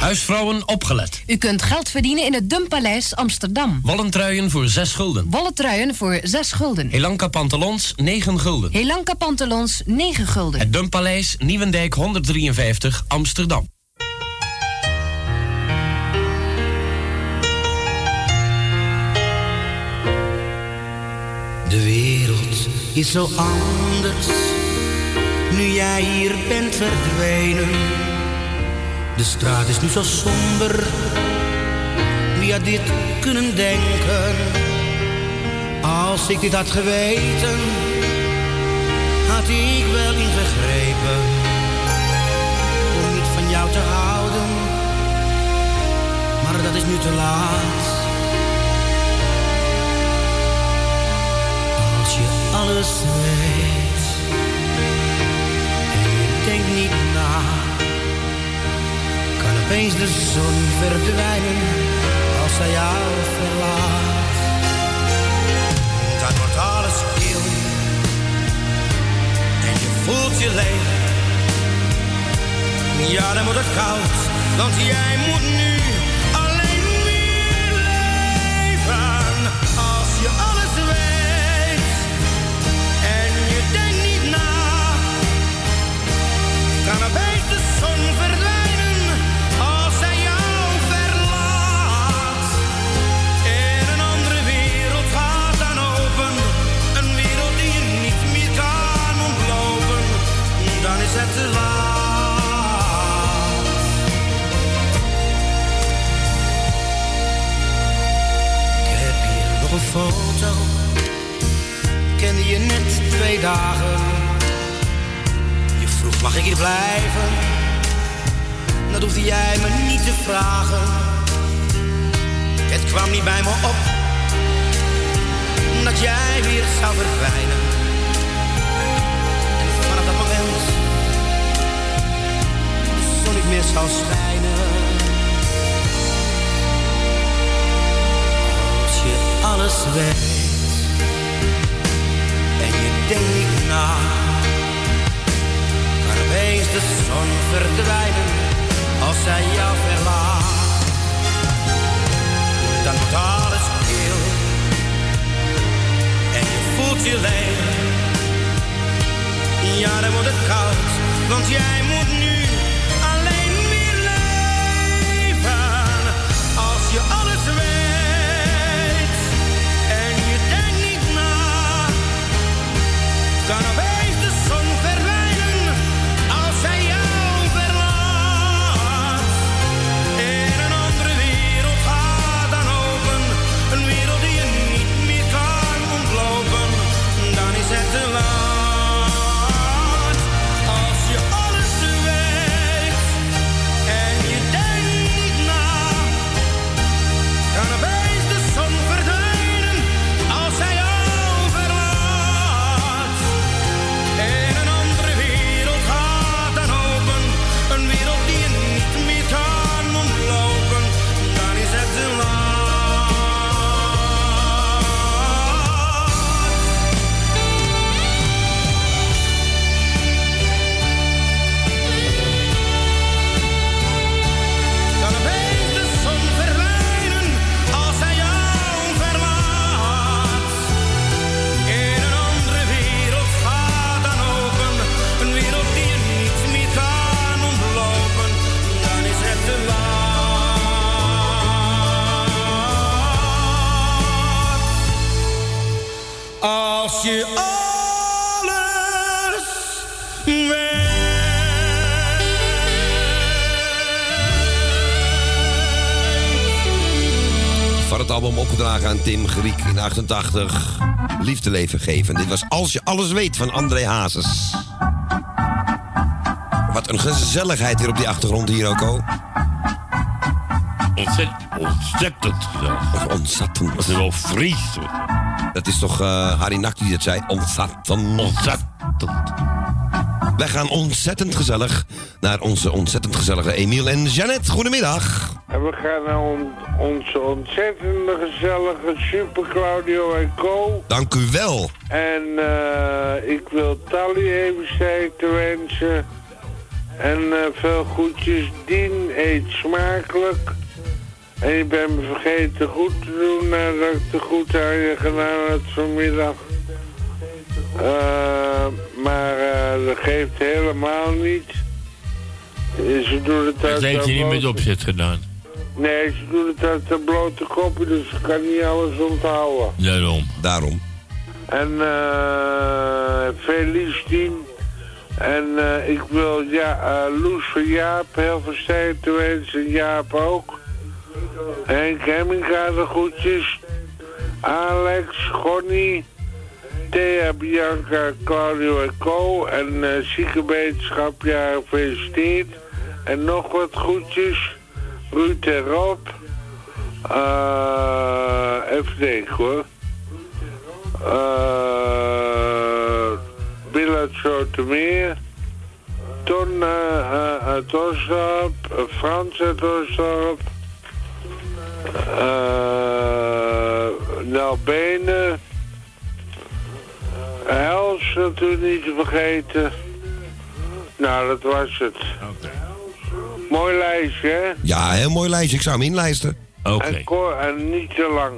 Huisvrouwen opgelet. U kunt geld verdienen in het Dumpaleis Amsterdam. Wollentruien voor 6 gulden. Wollen truien voor 6 gulden. Helanka pantalons 9 gulden. Helanka pantalons 9 gulden. Het Dumpaleis Nieuwendijk 153 Amsterdam. Is zo anders, nu jij hier bent verdwenen. De straat is nu zo somber, wie had dit kunnen denken? Als ik dit had geweten, had ik wel ingegrepen. Om niet van jou te houden, maar dat is nu te laat. Alles weet en je denkt niet na, kan opeens de zon verdwijnen als zij jou verlaat. Dan wordt alles stil en je voelt je leeg. Ja, dan wordt het koud, want jij moet nu Kende je net twee dagen. Je vroeg mag ik hier blijven? Dat hoefde jij me niet te vragen. Het kwam niet bij me op dat jij weer zou verdwijnen. En vanaf dat moment zon niet meer zou schijnen. Alles weet en je denkt na, kan opeens de zon verdwijnen als zij jou verlaat. Dan wordt alles kil en je voelt je leeg. Ja, dan wordt het koud, want jij moet kan opeens de je alles. Van het album opgedragen aan Tim Griek in 88. Liefde leven geven. Dit was Als je alles weet van André Hazes. Wat een gezelligheid hier op die achtergrond hier ook. al. Ontzettend, ontzettend gezellig. Ontzettend. Het is wel vries. Dat is toch eh, Harry Nak die dat zei? Ontzettend. Ontzettend. Wij gaan ontzettend gezellig naar onze ontzettend gezellige Emiel en Jeannette. Goedemiddag. En we gaan naar on- onze ontzettende gezellige Super Claudio en Co. Dank u wel. En eh, ik wil Tally even sterkte wensen. En eh, veel groetjes. Dien eet smakelijk. En ik ben me vergeten goed te doen nadat ik de goed aan je gedaan had vanmiddag. Eh, maar eh, dat geeft helemaal niet. Eh, Ze doen het Dat uit heeft de je niet met opzet gedaan. Nee, ze doen het uit de blote koppen, dus ik kan niet alles onthouden. Daarom. Daarom. En eh Felice Tien. En eh, ik wil ja, eh Loes van Jaap heel veel sterkte wensen. Jaap ook. Henk Hemminga de groetjes. Alex, Gonnie. Thea, Bianca, Claudio en Co. En eh ja, gefeliciteerd. En nog wat groetjes. Ruud en Rob. Eh, even denken hoor. Eh Bill uit. Ton eh, eh, uit eh, Frans uit Osdorp. Eh Nel Benen. Els natuurlijk niet te vergeten. Nou, dat was het. Mooi lijstje, hè? Ja, heel mooi lijstje. Ik zou hem inlijsten. En, ko- en niet te lang.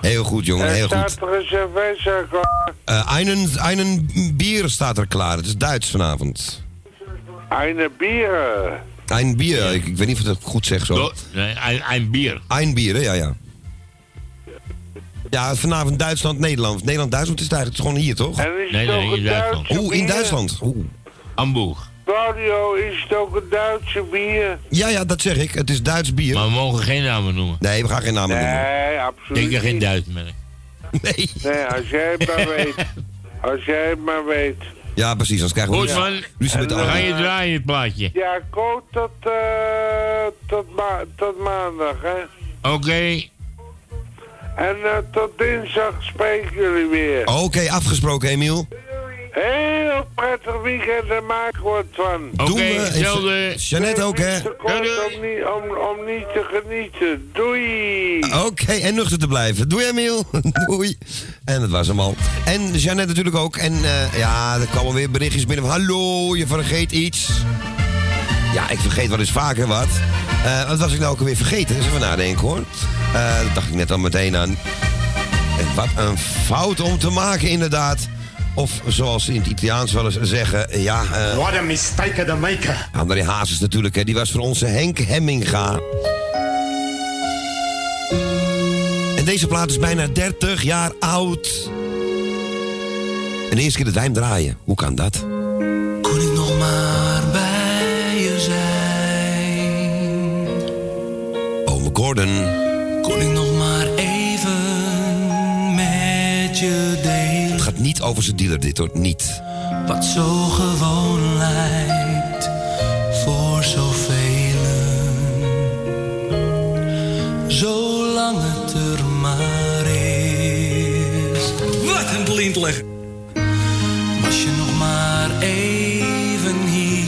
Heel goed, jongen. Heel staat goed. er een cerveza klaar. Eh einen, einen bier staat er klaar. Het is Duits vanavond. Eine bieren. Ein bier. Ik, ik weet niet of ik het goed zeg zo. Nee, een, een bier. Ein bier, hè? ja, ja. Ja, vanavond Duitsland-Nederland. Nederland-Duitsland is het eigenlijk gewoon hier, toch? En is Nee, het nee, ook in een Duitsland. Oeh, in? Duitsland. Oeh. Hamburg. Claudio, is het ook een Duitse bier? Ja, ja, dat zeg ik. Het is Duits bier. Maar we mogen geen namen noemen. Nee, we gaan geen namen noemen. Nee, absoluut Ik heb geen. Duits merk. Nee. Nee, als jij het maar [LAUGHS] weet. Als jij het maar weet. Ja, precies. Anders krijgen we Goed man, met de dan ga je draaien het plaatje. Ja, Ko, tot, eh, tot, ma tot maandag, hè. Oké, En eh, tot dinsdag spreken jullie weer. Oké, afgesproken, Emiel. Heel prettig weekend en maak er wat van. oké, Doen we. hetzelfde. Jeannette ook, hè? Kort om, niet, om, om niet te genieten. Doei! Oké, en nuchter te blijven. Doei, Emiel. [LAUGHS] Doei. En dat was hem al. En Jeannette natuurlijk ook. En eh, ja, er kwamen weer berichtjes binnen van... Hallo, je vergeet iets. Ja, ik vergeet wel eens vaker wat. Eh, wat was ik nou ook alweer vergeten? Eens even nadenken, hoor. Eh dat dacht ik net al meteen aan. En wat een fout om te maken, inderdaad. Of zoals ze in het Italiaans wel eens zeggen... Ja, eh What a mistake to make. André Hazes natuurlijk, hè. die was voor onze Henk Hemminga. En deze plaat is bijna 30 jaar oud. En de eerste keer dat wij hem draaien. Hoe kan dat? Kon ik nog maar bij je zijn? Ome Gordon. Kon ik nog maar even met je niet over zijn dealer dit hoor, niet. Wat zo gewoon lijkt voor zoveel. Zolang het er maar is. Wat een blindleg. Was je nog maar even hier?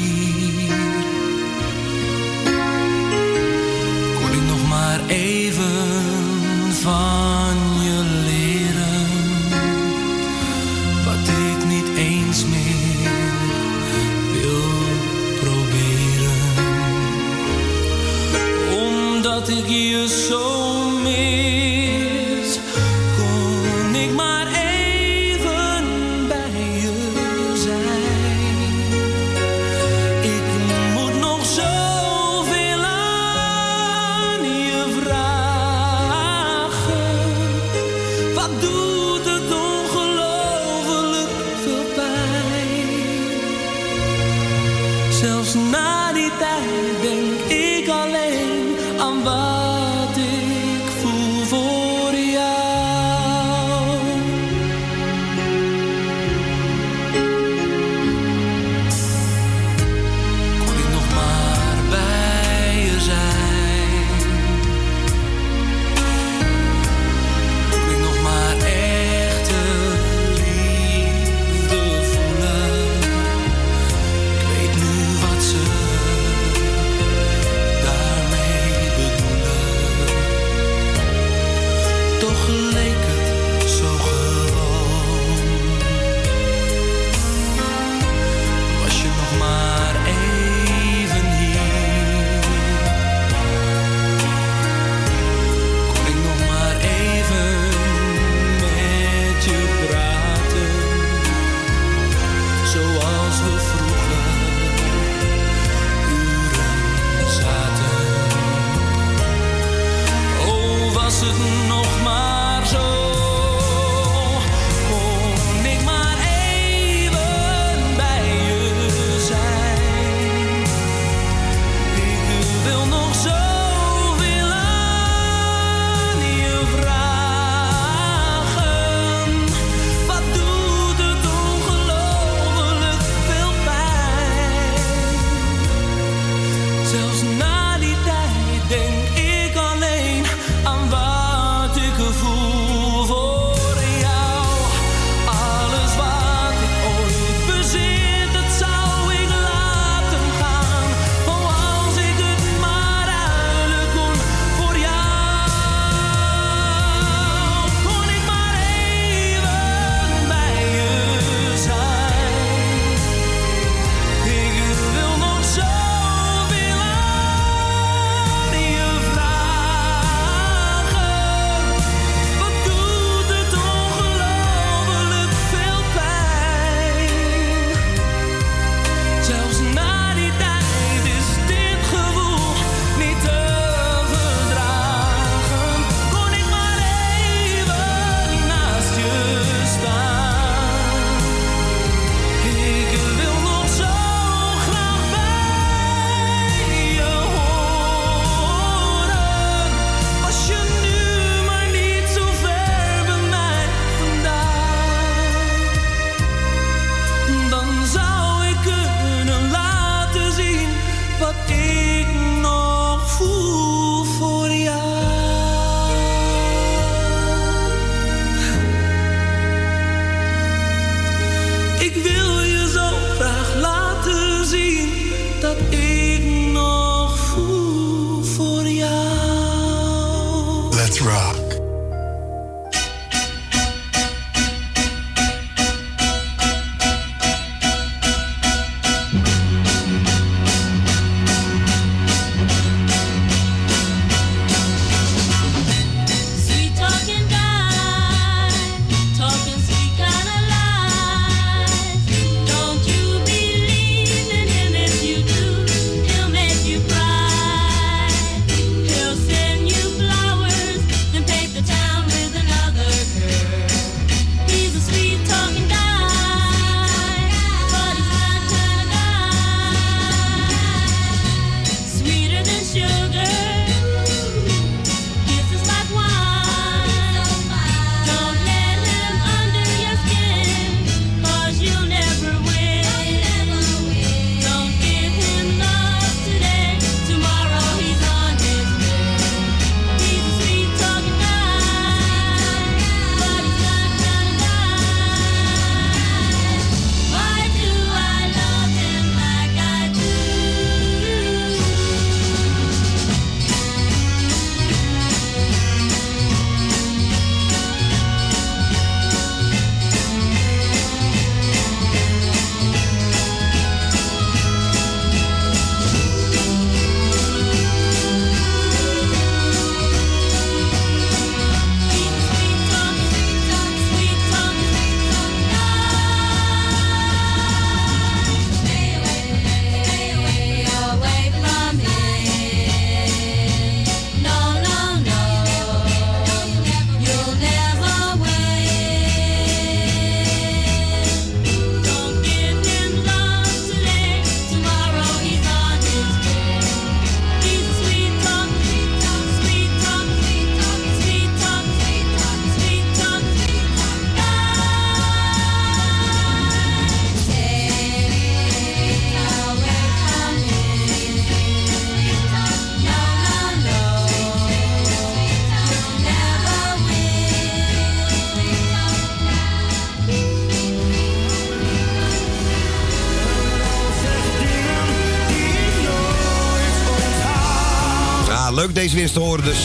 Kon ik nog maar even van Zelfs na die tijd denk ik alleen aan wat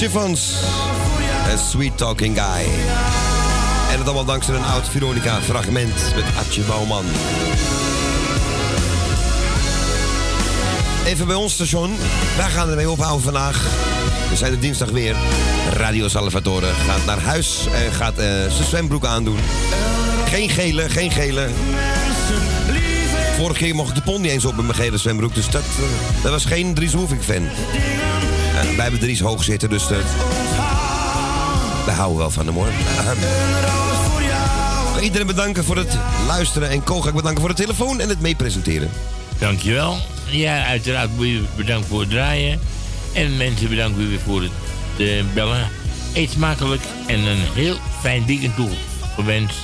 Chiffons. En Sweet Talking Guy. En dat allemaal dankzij een oud Veronica fragment met Atje Bouwman. Even bij ons station. Wij gaan ermee ophouden vandaag. We zijn er dinsdag weer. Radio Salvatore gaat naar huis en gaat eh, zijn zwembroek aandoen. Geen gele, geen gele. Vorige keer mocht de niet eens op met mijn gele zwembroek. Dus dat, eh, was geen Dries Roefink fan. En wij hebben Dries hoog zitten, dus dat... wij houden wel van hem hoor. Iedereen bedanken voor het luisteren. En Ko ga ik bedanken voor de telefoon en het meepresenteren. Dankjewel. Ja, uiteraard bedankt voor het draaien. En mensen bedanken weer voor het eh, bellen. Eet smakelijk en een heel fijn weekend toe gewenst.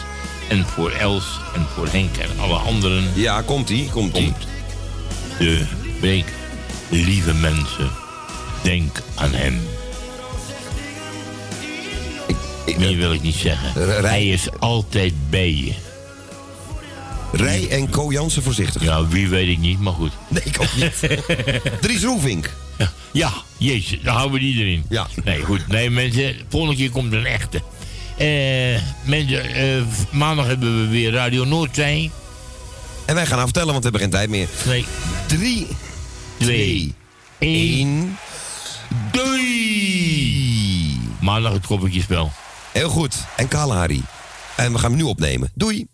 En voor Els en voor Henk en alle anderen. Ja, komt-ie, komt-ie. De break. Lieve mensen, denk aan hem. Meer wil ik niet zeggen. Hij is altijd bij je. Rij en Co Jansen voorzichtig. Ja, wie weet ik niet, maar goed. Nee, ik ook niet. [LAUGHS] Dries Roelvink. Ja, jezus, dan houden we die erin. Ja. Nee, goed. Nee, mensen, volgende keer komt een echte. Eh, mensen, eh, maandag hebben we weer Radio Noordzee. En wij gaan nou vertellen, want we hebben geen tijd meer. Nee. 3, 2, 1. Doei! Maandag het koppeltjespel. Heel goed. En Kalahari. En we gaan hem nu opnemen. Doei.